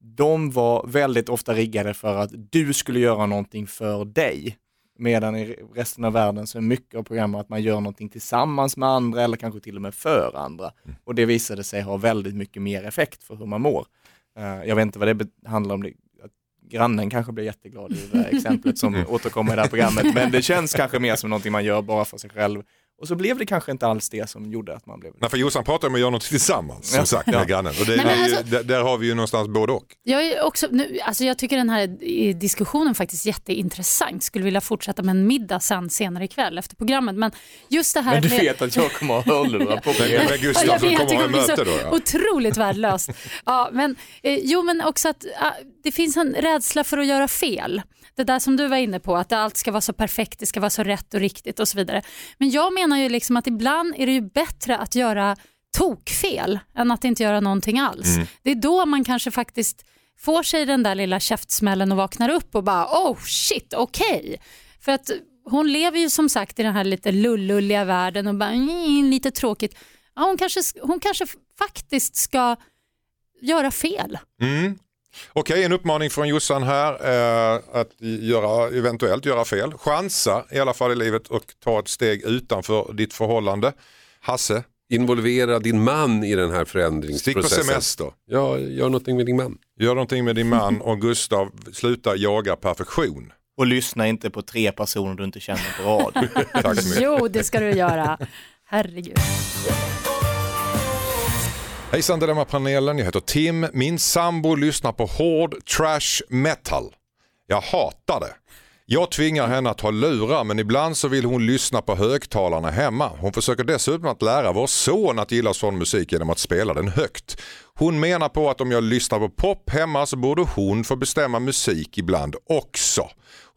de var väldigt ofta riggade för att du skulle göra någonting för dig. Medan i resten av världen så är mycket av programmen att man gör någonting tillsammans med andra eller kanske till och med för andra. Och det visade sig ha väldigt mycket mer effekt för hur man mår. Eh, Jag vet inte vad det handlar om, grannen kanske blir jätteglad i det exemplet som återkommer i det här programmet, men det känns kanske mer som någonting man gör bara för sig själv. Och så blev det kanske inte alls det som gjorde att man blev Nej, för Jossan pratar om att göra något tillsammans som Ja. sagt med Ja. grannen. Och det, Nej, men är ju- alltså- där, där har vi ju någonstans både och. Jag, är också, nu, alltså jag tycker den här eh, diskussionen faktiskt är jätteintressant. Skulle vilja fortsätta med en middag sen senare ikväll efter programmet. Men just det här Men du med- vet att jag kommer att ha hörlurar på mig. men Gustav som kommer ha möte då. Ja. otroligt värdelöst. Ja, men, eh, jo, men också att ah, det finns en rädsla för att göra fel. Det där som du var inne på, att allt ska vara så perfekt, det ska vara så rätt och riktigt och så vidare. Men jag menar ju liksom att ibland är det ju bättre att göra tokfel än att inte göra någonting alls. Det är då man kanske faktiskt får sig den där lilla käftsmällen och vaknar upp och bara oh shit, okej. För att hon lever ju som sagt i den här lite lullulliga världen och bara mm, lite tråkigt. Ja, hon, kanske, hon kanske faktiskt ska göra fel. Mm. Okej, en uppmaning från Jossan här. Eh, att göra, eventuellt göra fel. Chansa i alla fall i livet och ta ett steg utanför ditt förhållande. Hasse, Involvera din man i den här stick på förändringsprocessen. semester. Ja, gör någonting med din man. Gör någonting med din man och Gustav, sluta jaga perfektion. Och lyssna inte på tre personer du inte känner på rad. Tack så mycket. Jo, det ska du göra. Herregud. Hejsan Dilemma-panelen, jag heter Tim. Min sambo lyssnar på hård trash metal. Jag hatar det. Jag tvingar henne att ha lurar men ibland så vill hon lyssna på högtalarna hemma. Hon försöker dessutom att lära vår son att gilla sån musik genom att spela den högt. Hon menar på att om jag lyssnar på pop hemma så borde hon få bestämma musik ibland också.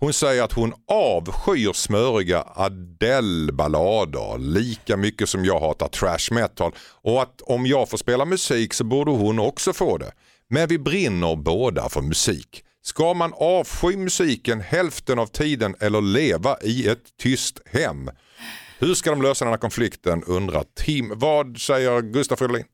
Hon säger att hon avskyr smöriga Adele-ballader lika mycket som jag hatar trash metal och att om jag får spela musik så borde hon också få det. Men vi brinner båda för musik. Ska man avsky musiken hälften av tiden eller leva i ett tyst hem? Hur ska de lösa den här konflikten undrar Tim. Vad säger Gustaf Fridolin?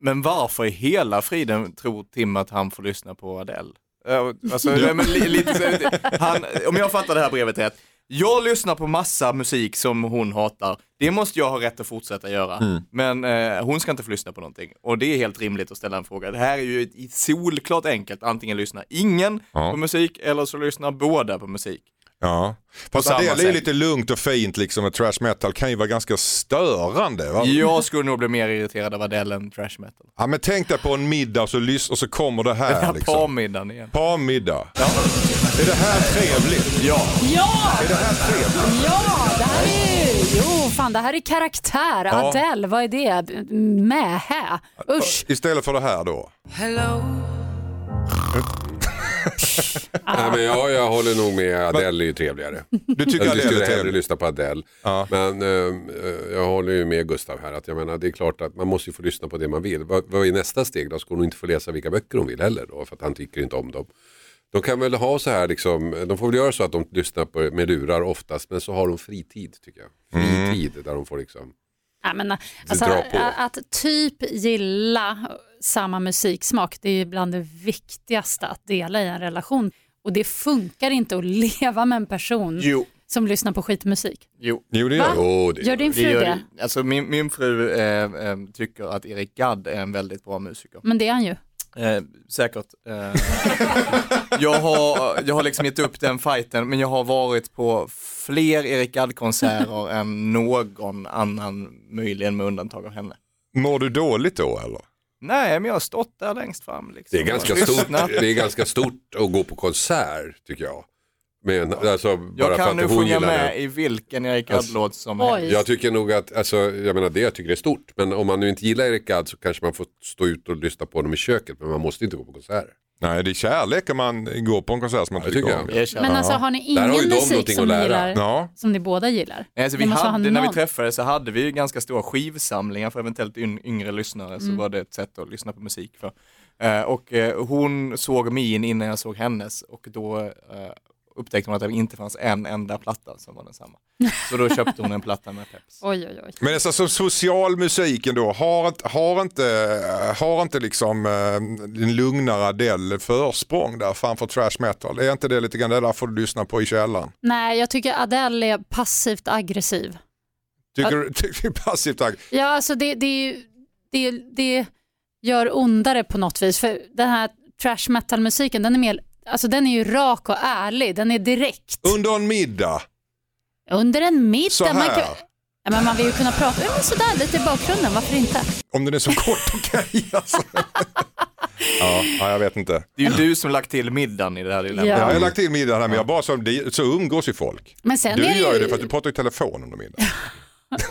Men varför i hela friden tror Tim att han får lyssna på Adele? Eh, Alltså, nej, men li, lite, han, om jag fattar det här brevet rätt, jag lyssnar på massa musik som hon hatar, det måste jag ha rätt att fortsätta göra. Mm. Men eh, hon ska inte få lyssna på någonting. Och det är helt rimligt att ställa en fråga. Det här är ju solklart enkelt, antingen lyssnar ingen Ja. på musik eller så lyssnar båda på musik. Ja. Fast Adele är ju lite lugnt och fint liksom och trash metal kan ju vara ganska störande. Va? Jag skulle nog bli mer irriterad av Adele än trash metal. Ja, men tänk dig på en middag och så, lys- och så kommer det Den här. här Liksom. parmiddagen igen. Parmiddag. Är det här trevligt? Ja, Ja, Är det här trevligt? ja, det här är jo, fan, det här är karaktär. Ja. Adele, vad är det? Mähä. Usch. Istället för det här då? Nej, men jag, jag håller nog med, Adele är ju trevligare. Du tycker Jag Adele skulle är hellre trevlig? lyssna på Adele. Ja. Men eh, jag håller ju med Gustav här. Att jag menar, det är klart att man måste ju få lyssna på det man vill. Vad, vad är nästa steg då? Ska hon inte få läsa vilka böcker hon vill heller då? För att han tycker inte om dem. De kan väl ha så här, liksom, de får väl göra så att de lyssnar på, med lurar oftast. Men så har de fritid tycker jag. Fritid där de får liksom. Ja, men, alltså, dra på. att typ gilla samma musiksmak, det är bland det viktigaste att dela i en relation. Och det funkar inte att leva med en person jo, som lyssnar på skitmusik. jo. Jo det gör det. Jo, det Gör din Det fru gör, det? alltså min, min fru eh, eh, tycker att Erik Gadd är en väldigt bra musiker. Men det är han ju. Eh, säkert. Eh, jag, har, jag har liksom gett upp den fighten, men jag har varit på fler Erik Gadd-konserter än någon annan, möjligen med undantag av henne. Mår du dåligt då eller? Nej, men jag har stått där längst fram. Liksom, Det är, ganska stort, det är ganska stort att gå på konsert tycker jag. Men, alltså, bara Jag för kan att nu hon sjunga med det. i vilken Erik Alltså, Gadd-låt som Oj. helst. Jag tycker nog att, alltså, jag menar det jag tycker är stort. Men om man nu inte gillar Erik Gadd så kanske man får stå ut och lyssna på honom i köket. Men man måste inte gå på konserter. Nej det är kärlek om man går på en konsert som man Ja, tycker om. Men alltså har ni har ingen ju de musik som att ni lära. gillar, Ja. som ni båda gillar? Nej, Alltså, vi hade, när vi träffades så hade vi ju ganska stora skivsamlingar för eventuellt yn- yngre lyssnare så var det ett sätt att lyssna på musik för. Eh, och eh, hon såg min innan jag såg hennes och då, eh, upptäckte hon att det inte fanns en enda platta som var densamma. Så då köpte hon en platta med Peps. Oj, oj, oj. Men alltså, som socialmusiken då, har, inte- har inte, har inte liksom eh, en lugnare Adele försprång där framför trash metal? Är inte det lite grann det där får du lyssna på i källaren? Nej, jag tycker Adele är passivt aggressiv. Tycker du tycker du passivt ag- Ja, alltså det, det, det, det gör ondare på något vis. För den här trash metal-musiken, den är, mer, alltså den är ju rak och ärlig. Den är direkt. Under en middag, Under en middag. så Man, här. kan, ja, men man vill ju kunna prata ja, men sådär lite i bakgrunden, varför inte? Om den är så kort, okej. alltså. ja, ja, jag vet inte. Det är ju du som lagt till middagen i det här dilemmat. Ja. Jag har lagt till middagen här men jag bara så, så umgås ju folk. Men sen Du är gör ju ju, det för att du pratar i telefon under middagen.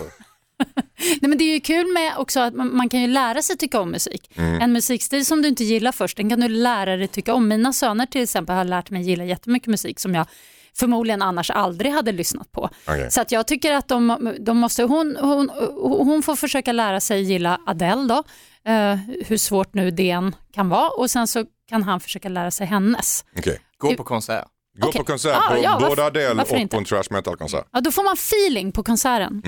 nej, men det är ju kul med också att man, man kan ju lära sig tycka om musik. Mm. En musikstil som du inte gillar först, den kan du lära dig tycka om. Mina söner till exempel har lärt mig gilla jättemycket musik som jag förmodligen annars aldrig hade lyssnat på. Okej. Så att jag tycker att de, de måste, hon, hon, hon får försöka lära sig gilla Adele då, eh, hur svårt nu det än kan vara och sen så kan han försöka lära sig hennes. Okej. Gå på konsert. Gå Okej. på konsert Ah, på ja, både Adele och inte? på en trash metal-konsert. Ja, då får man feeling på konserten.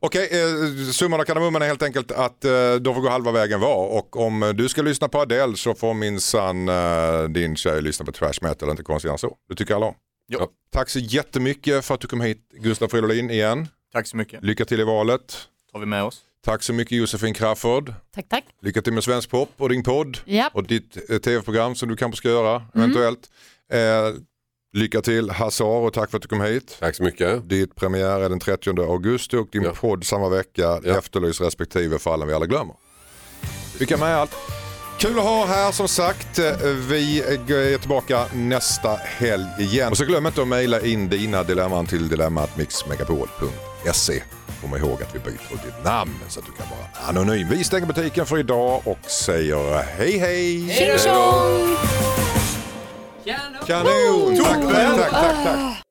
Okej, eh, summan av kardemumman är helt enkelt att eh, de får gå halva vägen var och om eh, du ska lyssna på Adele så får minsann eh, din tjej lyssna på trash metal, inte konstigare än så. Du tycker alla om? Ja. Tack så jättemycket för att du kom hit Gustav Fridolin igen. Tack så mycket. Lycka till i valet. tar vi med oss. Tack så mycket Josefin Crafoord. Tack, tack. Lycka till med svensk pop och din podd Ja. och ditt eh, tv-program som du kanske ska göra eventuellt. Lycka till Hazar och tack för att du kom hit. Tack så mycket. Ditt premiär är den 30 augusti och din Ja. podd samma vecka. Ja. Efterlys respektive fallen vi alla glömmer. Lycka med allt. Kul att ha här som sagt. Vi är tillbaka nästa helg igen. Och så glöm inte att mejla in dina dilemman till dilemmatmixmegapol.se. Kom ihåg att vi byter ditt namn så att du kan vara anonym. Vi stänger butiken för idag och säger hej hej! Tjing tjong! Kanon! Tack, tack, tack, tack, tack.